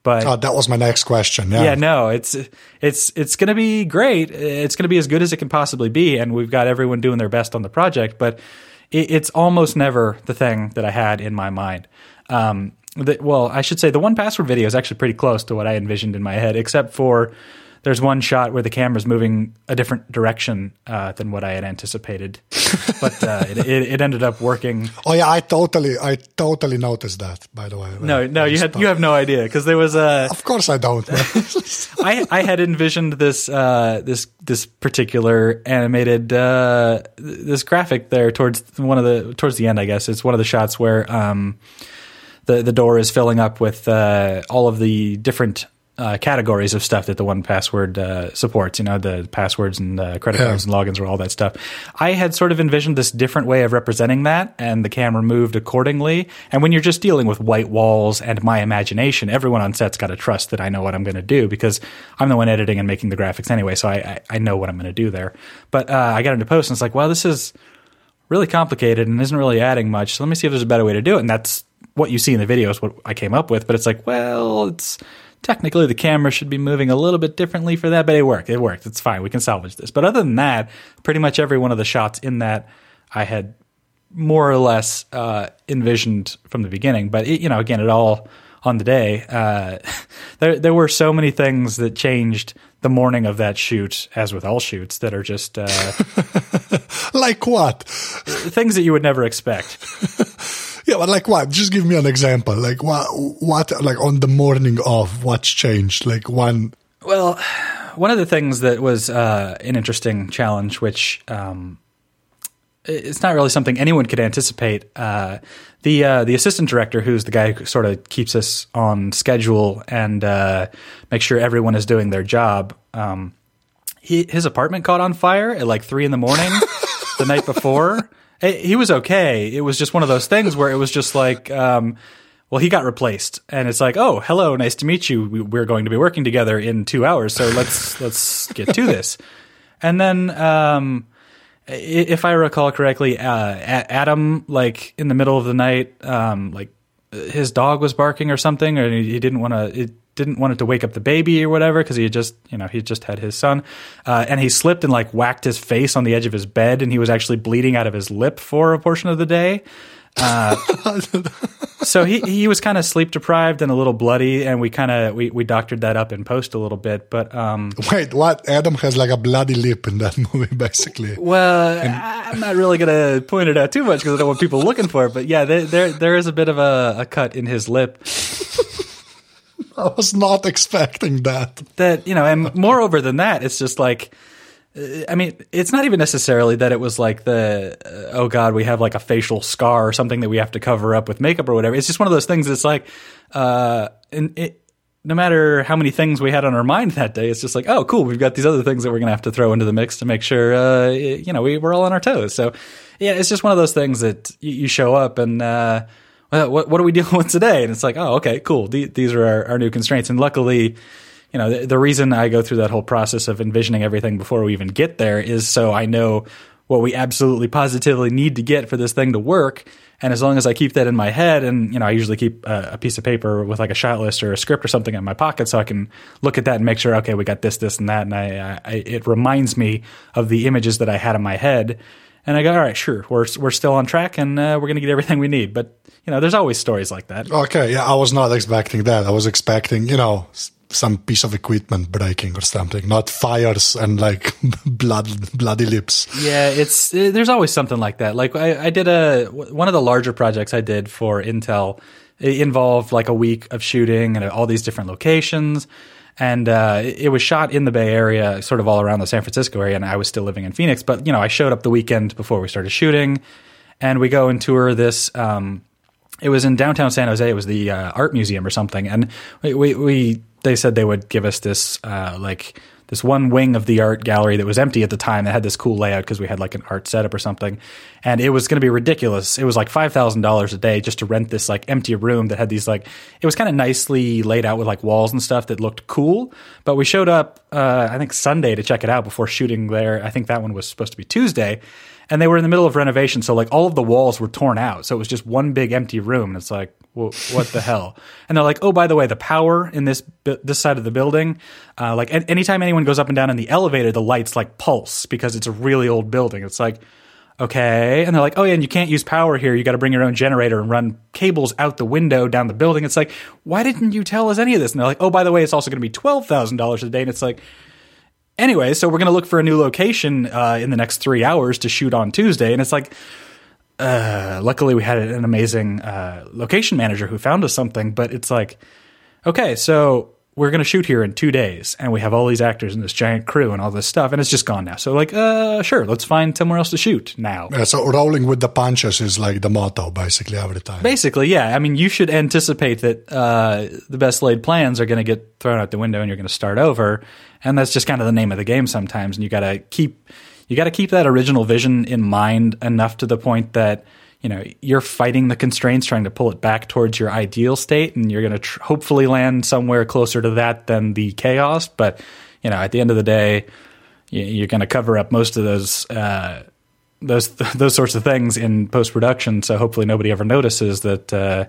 But
oh, that was my next question. Yeah.
yeah, no, it's it's it's going to be great. It's going to be as good as it can possibly be, and we've got everyone doing their best on the project. But it, it's almost never the thing that I had in my mind. Um, the, well, I should say the 1Password video is actually pretty close to what I envisioned in my head, except for there's one shot where the camera's moving a different direction uh, than what I had anticipated, but uh, it, it, it, ended up working.
Oh yeah, I totally, I totally noticed that. By the way,
no, no, you had you have no idea because there was a.
Of course, I don't.
I I had envisioned this uh, this this particular animated uh, this graphic there towards one of the towards the end. I guess it's one of the shots where. Um, the the door is filling up with uh, all of the different uh, categories of stuff that the 1Password uh, supports. You know, the passwords and uh, credit cards and logins or all that stuff. I had sort of envisioned this different way of representing that, and the camera moved accordingly. And when you're just dealing with white walls and my imagination, everyone on set's got to trust that I know what I'm going to do because I'm the one editing and making the graphics anyway. So I I, I know what I'm going to do there. But uh, I got into post and it's like, well, this is really complicated and isn't really adding much. So let me see if there's a better way to do it. And that's what you see in the video is what I came up with. But it's like, well, it's technically the camera should be moving a little bit differently for that, but it worked. It worked. It's fine. We can salvage this. But other than that, pretty much every one of the shots in that I had more or less uh, envisioned from the beginning. But it, you know, again, it all on the day. Uh, there there were so many things that changed the morning of that shoot, as with all shoots, that are just uh,
like what
things that you would never expect.
yeah, but like what? Just give me an example. Like what? What? Like on the morning of, what's changed? Like one.
Well, one of the things that was uh, an interesting challenge, which um, it's not really something anyone could anticipate. Uh, the uh, the assistant director, who's the guy who sort of keeps us on schedule and uh, makes sure everyone is doing their job. Um, he, his apartment caught on fire at like three in the morning the night before. He was okay. It was just one of those things where it was just like, um, well, he got replaced, and it's like, oh, hello, nice to meet you. We're going to be working together in two hours, so let's let's get to this. And then. Um, if I recall correctly, uh, Adam, like in the middle of the night, um, like his dog was barking or something, or he didn't want to. Didn't want it to wake up the baby or whatever because he had just, you know, he just had his son, uh, and he slipped and like whacked his face on the edge of his bed, and he was actually bleeding out of his lip for a portion of the day. Uh, so he he was kind of sleep deprived and a little bloody, and we kind of we, we doctored that up in post a little bit. But um,
wait, what? Adam has like a bloody lip in that movie, basically.
Well, and- I'm not really gonna point it out too much because I don't want people looking for it. But yeah, there there, there is a bit of a, a cut in his lip.
I was not expecting that.
That you know, and moreover than that, it's just like I mean, it's not even necessarily that it was like the uh, oh god, we have like a facial scar or something that we have to cover up with makeup or whatever. It's just one of those things that's like, uh, and it, no matter how many things we had on our mind that day, it's just like, oh, cool, we've got these other things that we're gonna have to throw into the mix to make sure, uh, you know, we, we're all on our toes. So, yeah, it's just one of those things that you, you show up and. Uh, well, what, what are we dealing with today? And it's like, oh, okay, cool. these are our, our new constraints. And luckily, you know, the, the, reason I go through that whole process of envisioning everything before we even get there is so I know what we absolutely positively need to get for this thing to work. And as long as I keep that in my head, and you know, I usually keep a, a, piece of paper with like a shot list or a script or something in my pocket, so I can look at that and make sure, okay, we got this, this, and that, and I, I it reminds me of the images that I had in my head. And I go, all right, sure, we're we're still on track, and uh, we're gonna get everything we need. But you know, there's always stories like that.
Okay, yeah, I was not expecting that. I was expecting, you know, some piece of equipment breaking or something, not fires and like blood, bloody lips.
Yeah, it's it, there's always something like that. Like I, I did a one of the larger projects I did for Intel. It involved like a week of shooting and all these different locations, and uh, it was shot in the Bay Area, sort of all around the San Francisco area. And I was still living in Phoenix, but you know I showed up the weekend before we started shooting, and we go and tour this. Um, it was in downtown San Jose. It was the uh, art museum or something, and we, we, we they said they would give us this uh, like this one wing of the art gallery that was empty at the time that had this cool layout because we had like an art setup or something, and it was going to be ridiculous. It was like five thousand dollars a day just to rent this like empty room that had these like it was kind of nicely laid out with like walls and stuff that looked cool. But we showed up uh, I think Sunday to check it out before shooting there. I think that one was supposed to be Tuesday and they were in the middle of renovation, so like all of the walls were torn out, so it was just one big empty room. And it's like, well, what the hell? And they're like, oh, by the way, the power in this this side of the building, uh, like anytime anyone goes up and down in the elevator, the lights like pulse because it's a really old building. It's like, okay, and they're like, oh yeah, and you can't use power here. You got to bring your own generator and run cables out the window down the building. It's like, why didn't you tell us any of this? And they're like, oh, by the way, it's also going to be twelve thousand dollars a day. And it's like Anyway, so we're going to look for a new location uh, in the next three hours to shoot on Tuesday. And it's like, uh, luckily we had an amazing uh, location manager who found us something, but it's like, okay, so we're going to shoot here in two days, and we have all these actors and this giant crew and all this stuff, and it's just gone now. So, like, uh, sure, let's find somewhere else to shoot now.
Yeah, so rolling with the punches is like the motto, basically, every time.
Basically, yeah. I mean, you should anticipate that uh, the best laid plans are going to get thrown out the window, and you're going to start over, and that's just kind of the name of the game sometimes. And you got to keep you got to keep that original vision in mind enough to the point that you know you're fighting the constraints trying to pull it back towards your ideal state and you're going to tr- hopefully land somewhere closer to that than the chaos but you know at the end of the day you're going to cover up most of those uh, those those sorts of things in post production so hopefully nobody ever notices that uh,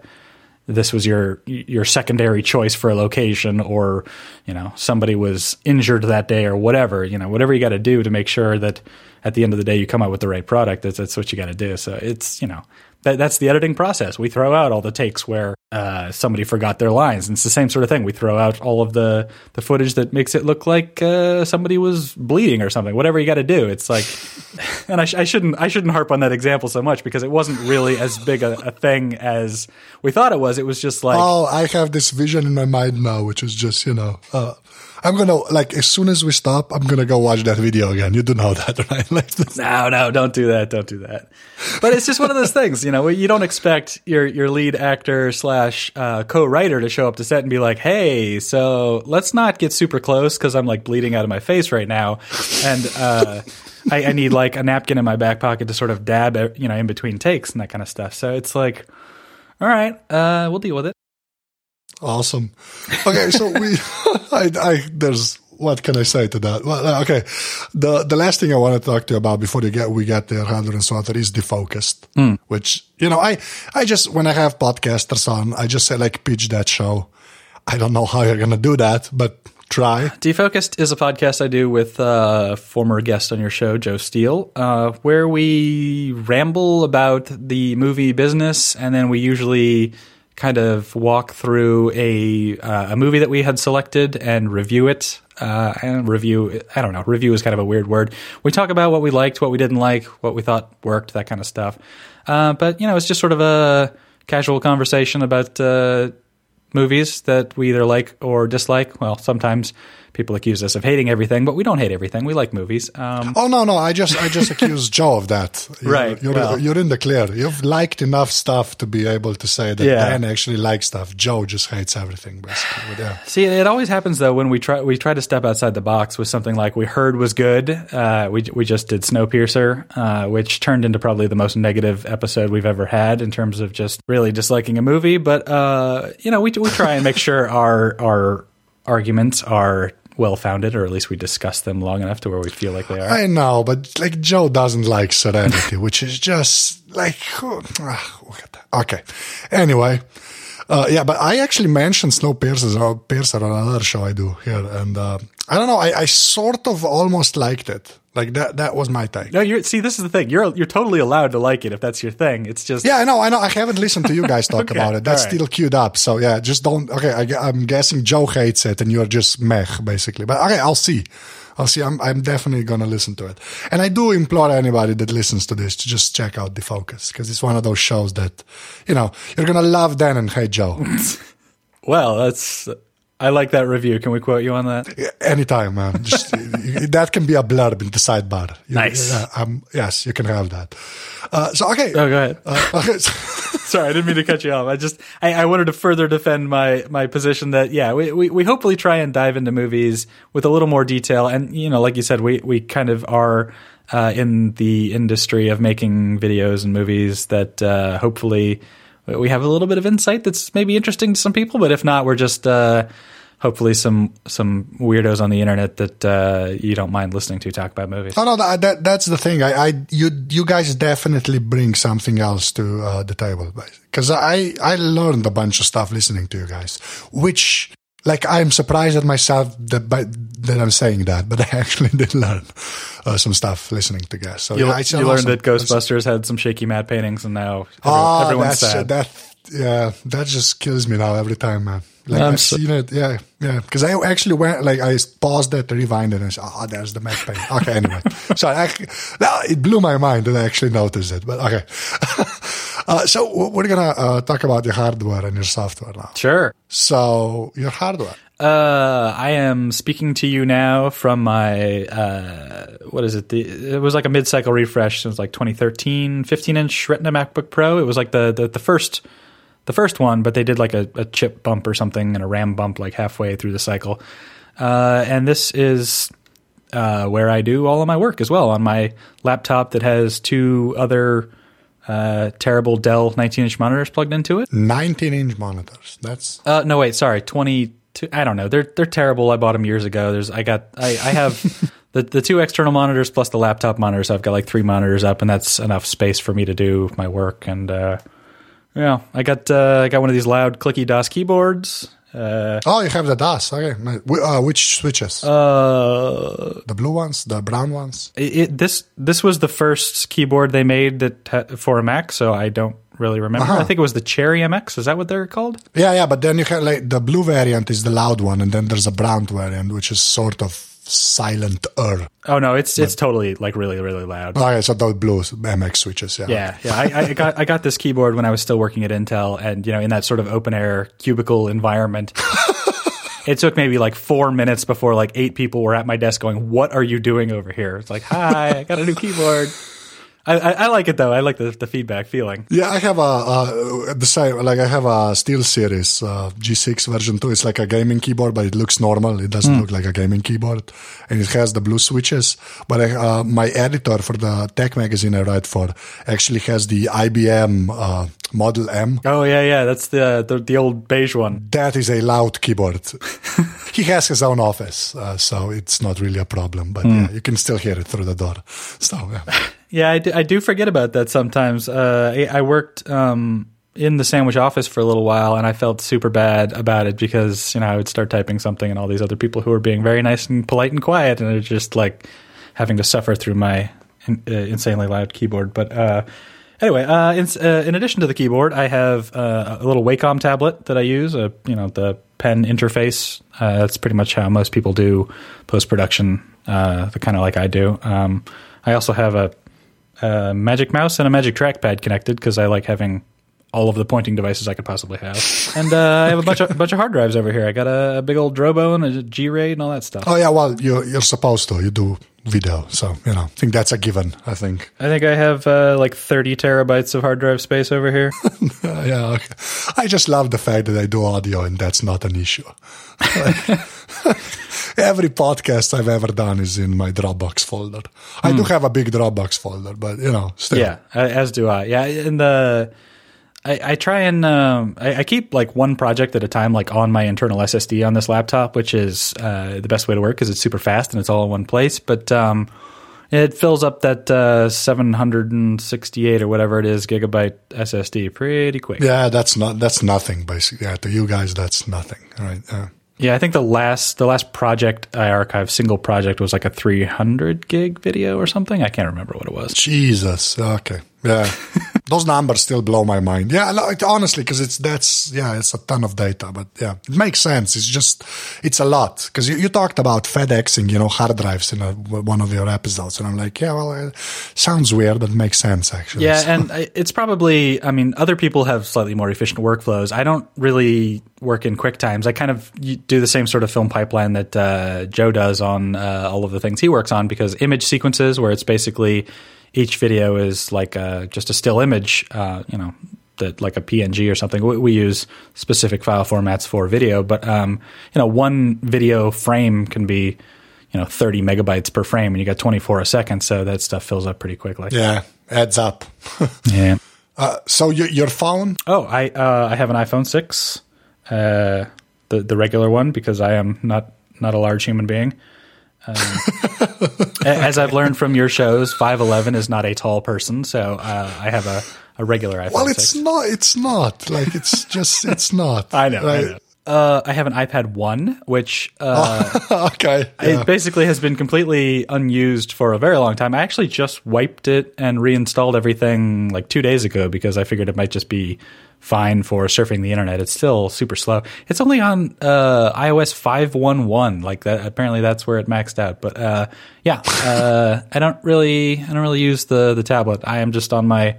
this was your your secondary choice for a location or you know somebody was injured that day or whatever you know whatever you got to do to make sure that at the end of the day you come out with the right product that's, that's what you got to do. So it's you know that, that's the editing process. We throw out all the takes where uh, somebody forgot their lines. And it's the same sort of thing. We throw out all of the the footage that makes it look like uh, somebody was bleeding or something. Whatever you got to do. It's like and I, sh- I, shouldn't I shouldn't harp on that example so much because it wasn't really as big a, a thing as we thought it was. It was just like
oh I have this vision in my mind now which is just you know uh, I'm gonna like as soon as we stop, I'm gonna go watch that video again. You do know that, right? Like,
no, no, don't do that. Don't do that. But it's just one of those things, you know. You don't expect your your lead actor slash uh, co-writer to show up to set and be like, "Hey, so let's not get super close because I'm like bleeding out of my face right now, and uh, I, I need like a napkin in my back pocket to sort of dab, you know, in between takes and that kind of stuff." So it's like, all right, uh, we'll deal with it.
Awesome. Okay, so we, I, I, there's, what can I say to that? Well, uh, okay. The, the last thing I want to talk to you about before you get, we get there, Hunter and Sauter is defocused, mm. which, you know, I, I just, when I have podcasters on, I just say like pitch that show. I don't know how you're going to do that, but try.
Defocused is a podcast I do with a uh, former guest on your show, Joe Steele, uh, where we ramble about the movie business and then we usually kind of walk through a uh, a movie that we had selected and review it. Uh, and review, I don't know, review is kind of a weird word. We talk about what we liked, what we didn't like, what we thought worked, that kind of stuff. Uh, but you know, it's just sort of a casual conversation about uh, movies that we either like or dislike. Well, sometimes people accuse us of hating everything, but we don't hate everything. We like movies. Um,
oh no, no, I just I just accuse Joe of that.
You're, right,
you're well, you're in the clear. You've liked enough stuff to be able to say that yeah. Dan actually likes stuff. Joe just hates everything, basically. Yeah.
See, it always happens though when we try we try to step outside the box with something like we heard was good. Uh, we we just did Snowpiercer, uh, which turned into probably the most negative episode we've ever had in terms of just really disliking a movie. But uh, you know, we we try and make sure our our arguments are well founded, or at least we discuss them long enough to where we feel like they are.
I know, but like Joe doesn't like Serenity, which is just like ah, okay. Anyway, uh, yeah, but I actually mentioned Snowpiercer Piercer on another show I do here, and uh, I don't know. I, I sort of almost liked it. Like that. That was my take.
No, you're see. This is the thing. You're you're totally allowed to like it if that's your thing. It's just
Yeah, I know. I know. I haven't listened to you guys talk
Okay,
about it. That's
right.
still queued up. So yeah, just don't. Okay, I, am guessing Joe hates it, and you're just meh, basically. But okay, I'll see. I'll see. I'm I'm definitely gonna listen to it, and I do implore anybody that listens to this to just check out Defocused, because it's one of those shows that, you know, you're gonna love Dan and hate Joe.
well. That's I like that review. Can we quote you on that?
Anytime, man. Just, that can be a blurb in the sidebar. You-
Nice.
yeah, um, yes, you can have that. Uh, so okay.
Oh, go ahead.
Uh, okay.
Sorry, I didn't mean to cut you off. I just I, I wanted to further defend my my position that yeah, we, we we hopefully try and dive into movies with a little more detail, and you know, like you said, we we kind of are uh, in the industry of making videos and movies that uh, hopefully we have a little bit of insight that's maybe interesting to some people, but if not, we're just. Uh, Hopefully, some some weirdos on the internet that uh, you don't mind listening to talk about movies.
No, no, that, that that's the thing. I, I, you, you guys definitely bring something else to uh, the table, because I, I learned a bunch of stuff listening to you guys, which, like, I'm surprised at myself that by, that I'm saying that, but I actually did learn uh, some stuff listening to guys. So
You,
yeah,
you learned that Ghostbusters had some shaky matte paintings, and now every-
Oh,
everyone's
that's
sad.
that. Yeah, that just kills me now every time, man. Like
I'm
I've
so-
seen it, yeah, yeah. Because I actually went, like, I paused it, rewind it, and said, "Oh, there's the matte paint." Okay, anyway, sorry. I, it blew my mind that I actually noticed it, but okay. uh, so we're gonna uh, talk about your hardware and your software now.
Sure.
So your hardware.
Uh, I am speaking to you now from my uh, what is it? The, it was like a mid-cycle refresh. It was like 2013, 15-inch Retina MacBook Pro. It was like the the, the first the first one, but they did like a, a chip bump or something and a RAM bump like halfway through the cycle. Uh, and this is uh, where I do all of my work as well on my laptop that has two other uh, terrible Dell 19-inch monitors plugged into it.
19 inch monitors. That's
Uh, no, wait, sorry, twenty two. I don't know. They're they're terrible. I bought them years ago. There's I got I, I have the the two external monitors plus the laptop monitor. So I've got like three monitors up, and that's enough space for me to do my work. And uh, yeah, I got uh, I got one of these loud clicky Das keyboards. Uh,
oh, you have the DAS. Okay, uh, which switches?
uh,
the blue ones, the brown ones.
it, this this was the first keyboard they made that for a Mac, so I don't really remember.
Uh-huh.
I think it was the Cherry MX. Is that what they're called?
Yeah, yeah, but then you have like the blue variant is the loud one, and then there's a brown variant which is sort of silent er.
Oh no, it's it's totally like really really loud.
Okay, so those blue MX switches, yeah.
Yeah, yeah. I, I got I got this keyboard when I was still working at Intel, and you know, in that sort of open air cubicle environment. it took maybe like four minutes before like eight people were at my desk going, "What are you doing over here?" It's like, "Hi, I got a new keyboard." I, I, I like it though. I like the, the feedback feeling.
Yeah, I have a uh, the same. Like I have a Steel Series uh, G6 version two. It's like a gaming keyboard, but it looks normal. It doesn't look like a gaming keyboard, and it has the blue switches. But I, uh, my editor for the tech magazine I write for actually has the IBM uh, Model M.
Oh yeah, yeah. That's the the, the old beige one.
That is a loud keyboard. he has his own office, uh, so it's not really a problem. But yeah, you can still hear it through the door. So yeah.
Yeah, I do, I do forget about that sometimes. Uh, I, I worked um, in the sandwich office for a little while, and I felt super bad about it because you know I would start typing something, and all these other people who were being very nice and polite and quiet, and it's just like having to suffer through my in, uh, insanely loud keyboard. But uh, anyway, uh, in, uh, in addition to the keyboard, I have uh, a little Wacom tablet that I use. You know, the pen interface. That's pretty much how most people do post production. The kind of like I do. Um, I also have a a magic mouse and a magic trackpad connected because I like having all of the pointing devices I could possibly have. And uh, I have a bunch of a bunch of hard drives over here. I got a, a big old Drobo and a G RAID and all that stuff.
Oh yeah, well you're you're supposed to. You do video, so you know. I think that's a given. I think.
I think I have uh, like 30 terabytes of hard drive space over here.
Yeah, okay. I just love the fact that I do audio and that's not an issue. Every podcast I've ever done is in my Dropbox folder. I do have a big Dropbox folder, but you know, still.
yeah, as do I. Yeah, and the I, I try and um, I, I keep like one project at a time, like on my internal SSD on this laptop, which is uh, the best way to work because it's super fast and it's all in one place. But um, it fills up that uh, 768 or whatever it is gigabyte SSD pretty quick.
Yeah, that's not that's nothing basically. Yeah, to you guys, that's nothing, right? Uh,
Yeah, I think the last the last project I archived, single project, was like a 300 gig video or something. I can't remember what it was.
Jesus. Okay. Yeah. Those numbers still blow my mind. Yeah, like, honestly, because it's that's yeah, it's a ton of data, but yeah, it makes sense. It's just it's a lot because you, you talked about FedExing, you know, hard drives in a, one of your episodes, and I'm like, yeah, well, it sounds weird, but makes sense actually.
Yeah,
So-
and it's probably. I mean, other people have slightly more efficient workflows. I don't really work in QuickTimes. I kind of do the same sort of film pipeline that uh, Joe does on uh, all of the things he works on because image sequences, where it's basically each video is like uh just a still image, uh, you know, that like a PNG or something. We, we use specific file formats for video, but um, you know, one video frame can be. You know, thirty megabytes per frame, and you got twenty-four a second, so that stuff fills up pretty quickly.
yeah, adds up.
yeah.
uh, so your your phone?
Oh, I uh, I have an iPhone six, uh, the the regular one because I am not not a large human being. Um, as I've learned from your shows, five eleven is not a tall person, so uh, I have a, a regular iPhone.
Well, it's
6.
not. It's not like it's just. It's not.
I know. I
right?
know. Uh, I have an iPad one, which uh,
okay. yeah.
it basically has been completely unused for a very long time. I actually just wiped it and reinstalled everything like two days ago because I figured it might just be fine for surfing the internet. It's still super slow. It's only on uh, iOS five one one. Like that. Apparently, that's where it maxed out. But uh, yeah, uh, I don't really, I don't really use the the tablet. I am just on my.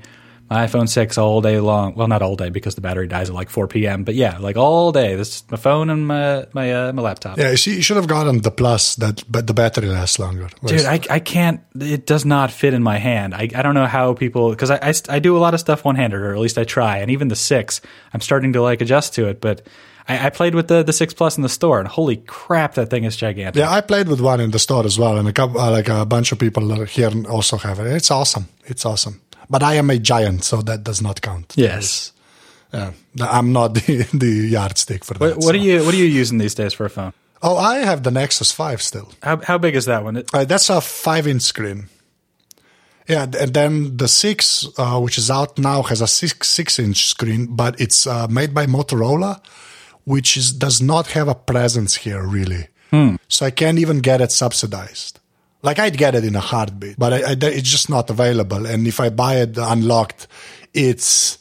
My iPhone 6 all day long. Well, not all day because the battery dies at like 4 p.m. But yeah, like all day. This is my phone and my my uh, my laptop.
Yeah, you, see, you should have gotten the plus that, but the battery lasts longer.
Dude, I, I can't. It does not fit in my hand. I, I don't know how people because I, I, I do a lot of stuff one handed, or at least I try. And even the six, I'm starting to like adjust to it. But I, I played with the the six plus in the store, and holy crap, that thing is gigantic.
yeah, I played with one in the store as well, and a couple, uh, like a bunch of people here also have it. It's awesome. It's awesome. But I am a giant, so that does not count.
Yes.
Yeah, I'm not the, the yardstick for that.
What, what
so.
are you What are you using these days for a phone?
Oh, I have the Nexus 5 still.
How how big is that one?
Uh, that's a five inch screen. Yeah, and then the six, uh, which is out now, has a six six inch screen, but it's uh, made by Motorola, which is does not have a presence here really. So I can't even get it subsidized. Like I'd get it in a heartbeat, but I, I, it's just not available. And if I buy it unlocked, it's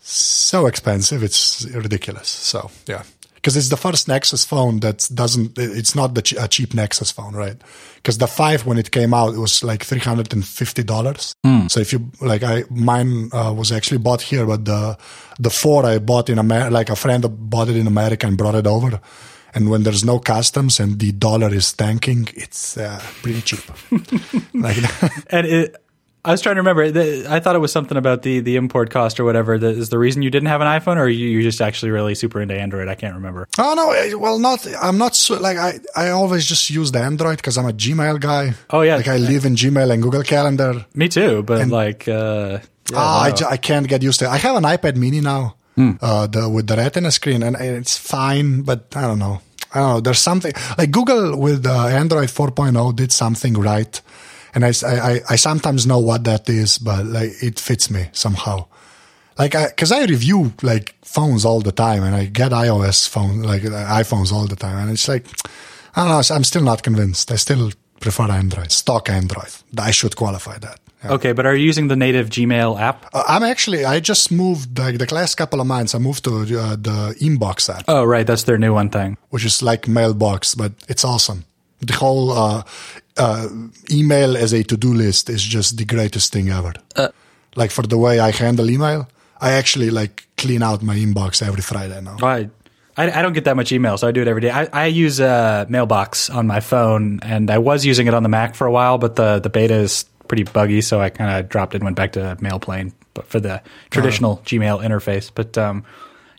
so expensive. It's ridiculous. So yeah, because it's the first Nexus phone that doesn't. It's not the ch- a cheap Nexus phone, right? Because the five when it came out, it was like three hundred and fifty dollars. So if you like, I mine uh, was actually bought here, but the the four I bought in America, like a friend bought it in America and brought it over. And when there's no customs and the dollar is tanking, it's uh, pretty cheap. like
and it, I was trying to remember. The- I thought it was something about the the import cost or whatever. That is the reason you didn't have an iPhone, or you you're just actually really super into Android. I can't remember.
Oh no! eh, Well, not. I'm not so like I. I always just use the Android because I'm a Gmail guy.
Oh, yeah.
like I live in Gmail and Google Calendar.
Me too, but like, uh, yeah,
ah, I,
no.
I can't get used to it. I have an iPad Mini now,
Hmm.
uh, the with the Retina screen, and it's fine. But I don't know. I don't know. There's something like Google with uh, Android 4.0 did something right, and I I sometimes know what that is, but like it fits me somehow. Like, because I, review like phones all the time, and I get iOS phone like uh, iPhones all the time, and it's like I don't know. I'm still not convinced. I still prefer Android, stock Android. I should qualify that. Yeah.
Okay, but are you using the native Gmail app?
Uh, I'm actually. I just moved like the last couple of months. I moved to uh, the Inbox app,
Oh, right, that's their new one thing.
which is like Mailbox, but it's awesome. The whole uh, uh, email as a to-do list is just the greatest thing ever. like for the way I handle email, I actually like clean out my inbox every Friday now.
I, I, I don't get that much email, so I do it every day. I, I use uh, Mailbox on my phone, and I was using it on the Mac for a while, but the, the beta is pretty buggy, so I kind of dropped it and went back to Mailplane but for the traditional Gmail interface. But um,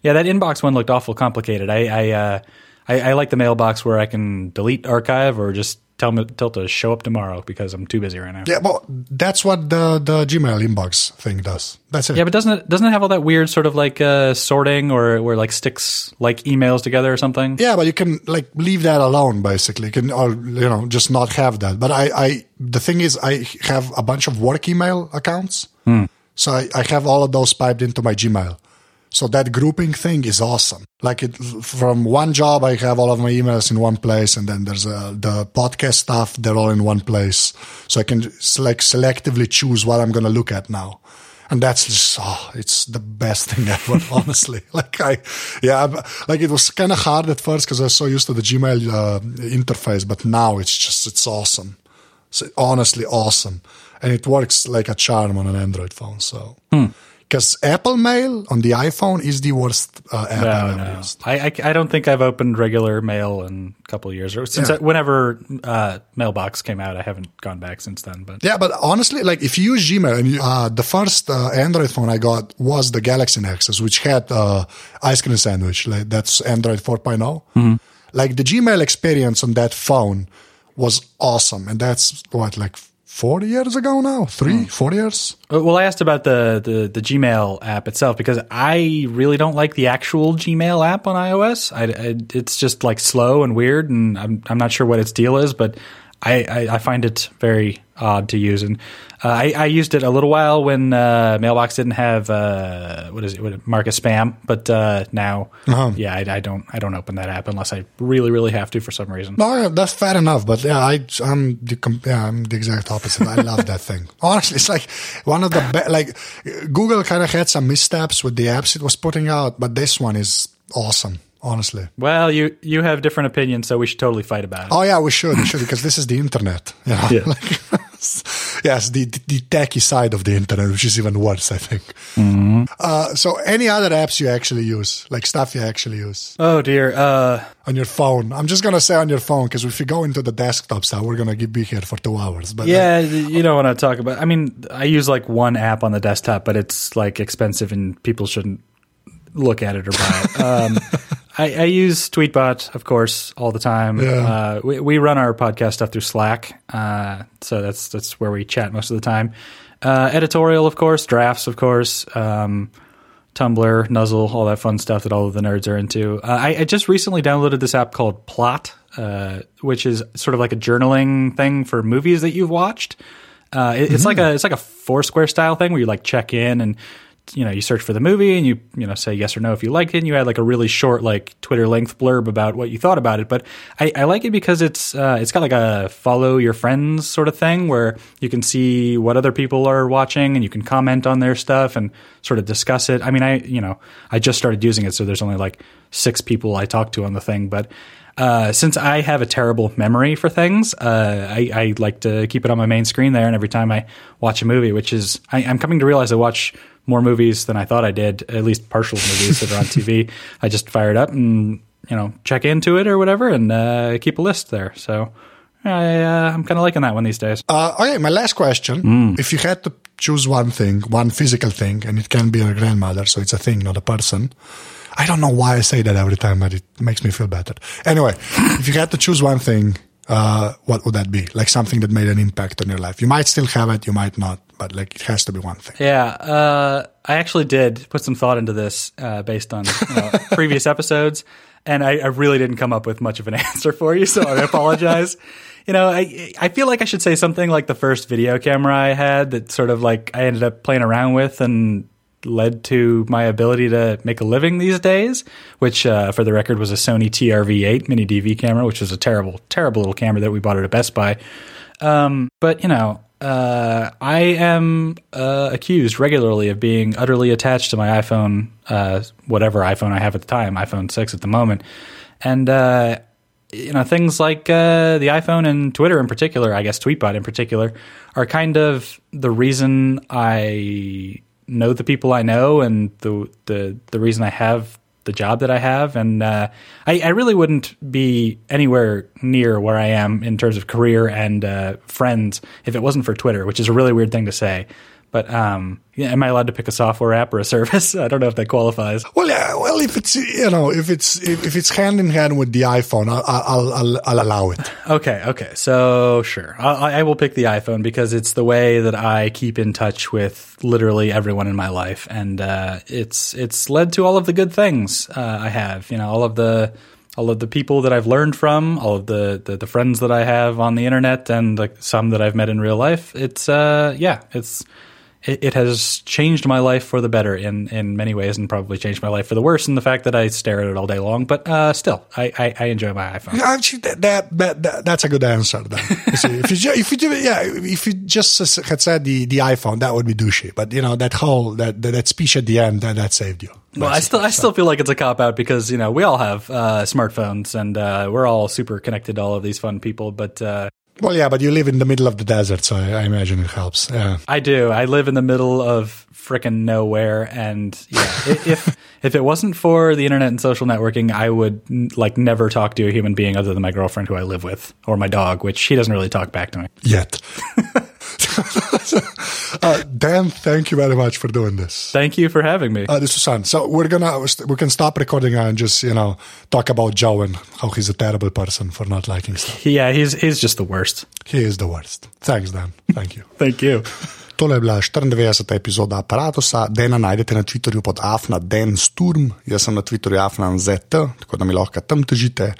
yeah, that inbox one looked awful complicated. I I, uh, I I like the mailbox where I can delete archive or just tell me tell to show up tomorrow because I'm too busy right now.
Yeah, well, that's what the the Gmail inbox thing does. That's it.
Yeah, but doesn't it doesn't it have all that weird sort of like uh, sorting or where like sticks like emails together or something?
Yeah, but you can like leave that alone basically. You can or you know just not have that. But I, I the thing is I have a bunch of work email accounts, so I, I have all of those piped into my Gmail. So that grouping thing is awesome. Like it from one job, I have all of my emails in one place, and then there's uh, the podcast stuff. They're all in one place, so I can like selectively choose what I'm going to look at now. And that's just, oh, it's the best thing ever, honestly. Like I, yeah, like it was kind of hard at first because I was so used to the Gmail uh, interface, but now it's just, it's awesome. It's honestly awesome. And it works like a charm on an Android phone. So, because Apple Mail on the iPhone is the worst uh, app I've
No, no.
used.
I, I I don't think I've opened regular mail in a couple of years or since
Yeah.
I, whenever uh, Mailbox came out. I haven't gone back since then. But
Yeah, but honestly, like if you use Gmail, and you, uh, the first uh, Android phone I got was the Galaxy Nexus, which had uh, ice cream sandwich. Like that's Android 4 Like the Gmail experience on that phone was awesome, and that's what like four years ago now, three, four years.
Uh, Well, I asked about the, the, the Gmail app itself because I really don't like the actual Gmail app on iOS. I, I- it's just like slow and weird, and I'm I'm not sure what its deal is, but I, I, I find it very odd to use. And uh, I, I used it a little while when uh, Mailbox didn't have uh, what is it, what, mark as spam, but uh, now, yeah, I, I don't I don't open that app unless I really really have to for some reason.
No, that's fair enough. But yeah, I, I'm the yeah, I'm the exact opposite. I love that thing. Honestly, it's like one of the be- like Google kind of had some missteps with the apps it was putting out, but this one is awesome. Honestly.
Well, you you have different opinions, so we should totally fight about it.
Oh yeah, we should, we should, because this is the internet. You know?
Yeah.
Like, yes, the the techie side of the internet, which is even worse, I think.
Mm-hmm.
Uh, so, any other apps you actually use, like stuff you actually use
Oh dear. Uh,
on your phone? I'm just gonna say on your phone because if you go into the desktop stuff, we're gonna be here for two hours. But
Yeah, you don't want to talk about. I mean, I use like one app on the desktop, but it's like expensive, and people shouldn't look at it or buy it. Um, I, I use Tweetbot, of course, all the time.
Yeah.
Uh, we, we run our podcast stuff through Slack, uh, so that's that's where we chat most of the time. Uh, editorial, of course, drafts, of course. Um, Tumblr, Nuzzle, all that fun stuff that all of the nerds are into. Uh, I, I just recently downloaded this app called Plot, uh, which is sort of like a journaling thing for movies that you've watched. Uh, it- it's like a it's like a Foursquare style thing where you like check in and you know you search for the movie and you you know say yes or no if you liked it. And you add like a really short like Twitter length blurb about what you thought about it. But I, I like it because it's uh, it's got like a follow your friends sort of thing where you can see what other people are watching and you can comment on their stuff and sort of discuss it. I mean, I you know I just started using it, so there's only like six people I talk to on the thing, but. Uh, since I have a terrible memory for things, uh, I, I like to keep it on my main screen there. And every time I watch a movie, which is, I, I'm coming to realize I watch more movies than I thought I did, at least partial movies that are on TV. I just fire it up and, you know, check into it or whatever and uh, keep a list there. So I, uh, I'm kind of liking that one these days.
Uh, okay, my last question. If you had to choose one thing, one physical thing, and it can be your grandmother, so it's a thing, not a person. I don't know why I say that every time, but it makes me feel better. Anyway, if you had to choose one thing, uh, what would that be? Like something that made an impact on your life. You might still have it, you might not, but like it has to be one thing.
Yeah, uh, I actually did put some thought into this uh, based on you know, previous episodes, and I, I really didn't come up with much of an answer for you, so I apologize. you know, I I feel like I should say something like the first video camera I had that sort of like I ended up playing around with and led to my ability to make a living these days, which uh, for the record was a Sony TRV8 mini DV camera, which was a terrible, terrible little camera that we bought at a Best Buy. Um, but you know, uh, I am uh, accused regularly of being utterly attached to my iPhone, uh, whatever iPhone I have at the time, iPhone six at the moment, and uh, you know things like uh, the iPhone and Twitter in particular, I guess Tweetbot in particular, are kind of the reason I know the people I know and the the the reason I have the job that I have, and uh, I, I really wouldn't be anywhere near where I am in terms of career and uh, friends if it wasn't for Twitter, which is a really weird thing to say. But um, yeah, am I allowed to pick a software app or a service? I don't know if that qualifies.
Well, yeah. Well, if it's you know if it's if, if it's hand in hand with the iPhone, I'll I'll, I'll, I'll allow it.
Okay, okay. So sure, I, I will pick the iPhone because it's the way that I keep in touch with literally everyone in my life, and uh, it's it's led to all of the good things uh, I have. You know, all of the all of the people that I've learned from, all of the, the, the friends that I have on the internet, and the, some that I've met in real life. It's uh, yeah, it's it, it, has changed my life for the better in, in many ways, and probably changed my life for the worse in the fact that I stare at it all day long. But uh, still, I, I, I, enjoy my iPhone.
Actually, that, that, that, that's a good answer. Then. see, if you if you yeah, if you just had said the, the iPhone, that would be douchey. But you know that whole that that, that speech at the end that, that saved you.
Well, I still I still feel like it's a cop out because you know we all have uh, smartphones and uh, we're all super connected to all of these fun people, but uh,
well, yeah, but you live in the middle of the desert, so I, I imagine it helps. Yeah,
I do. I live in the middle of freaking nowhere, and yeah, if if it wasn't for the internet and social networking, I would like never talk to a human being other than my girlfriend who I live with or my dog, which she doesn't really talk back to me
yet. uh, Dan, thank you very much for doing this.
Thank you for having me.
Uh, this was fun. So we're gonna we can stop recording and just you know talk about Joe and how he's a terrible person for not liking stuff.
Yeah, he's he's just the worst.
He is the worst. Thanks, Dan. Thank you.
thank you.
Tole je bila 94. epizoda aparata. Dena najdete na Twitterju pod Afna Den Sturm, jaz sem na Twitterju Afna ZT, tako da mi lahko tam težite.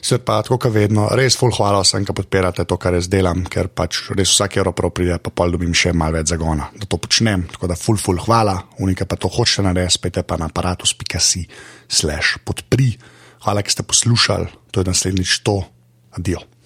Svet pa, tako kot vedno, res full hvala vsem, ki podpirate to, kar jaz delam, ker pač res vsak evro prav pride, pa pol dobim še malo več zagona, da to počnem. Tako da full, full hvala, unika pa to hočete narediti, spet pa na aparatus.si slash podpri. Hvala, ki ste poslušali, to je naslednjič to. Adijo.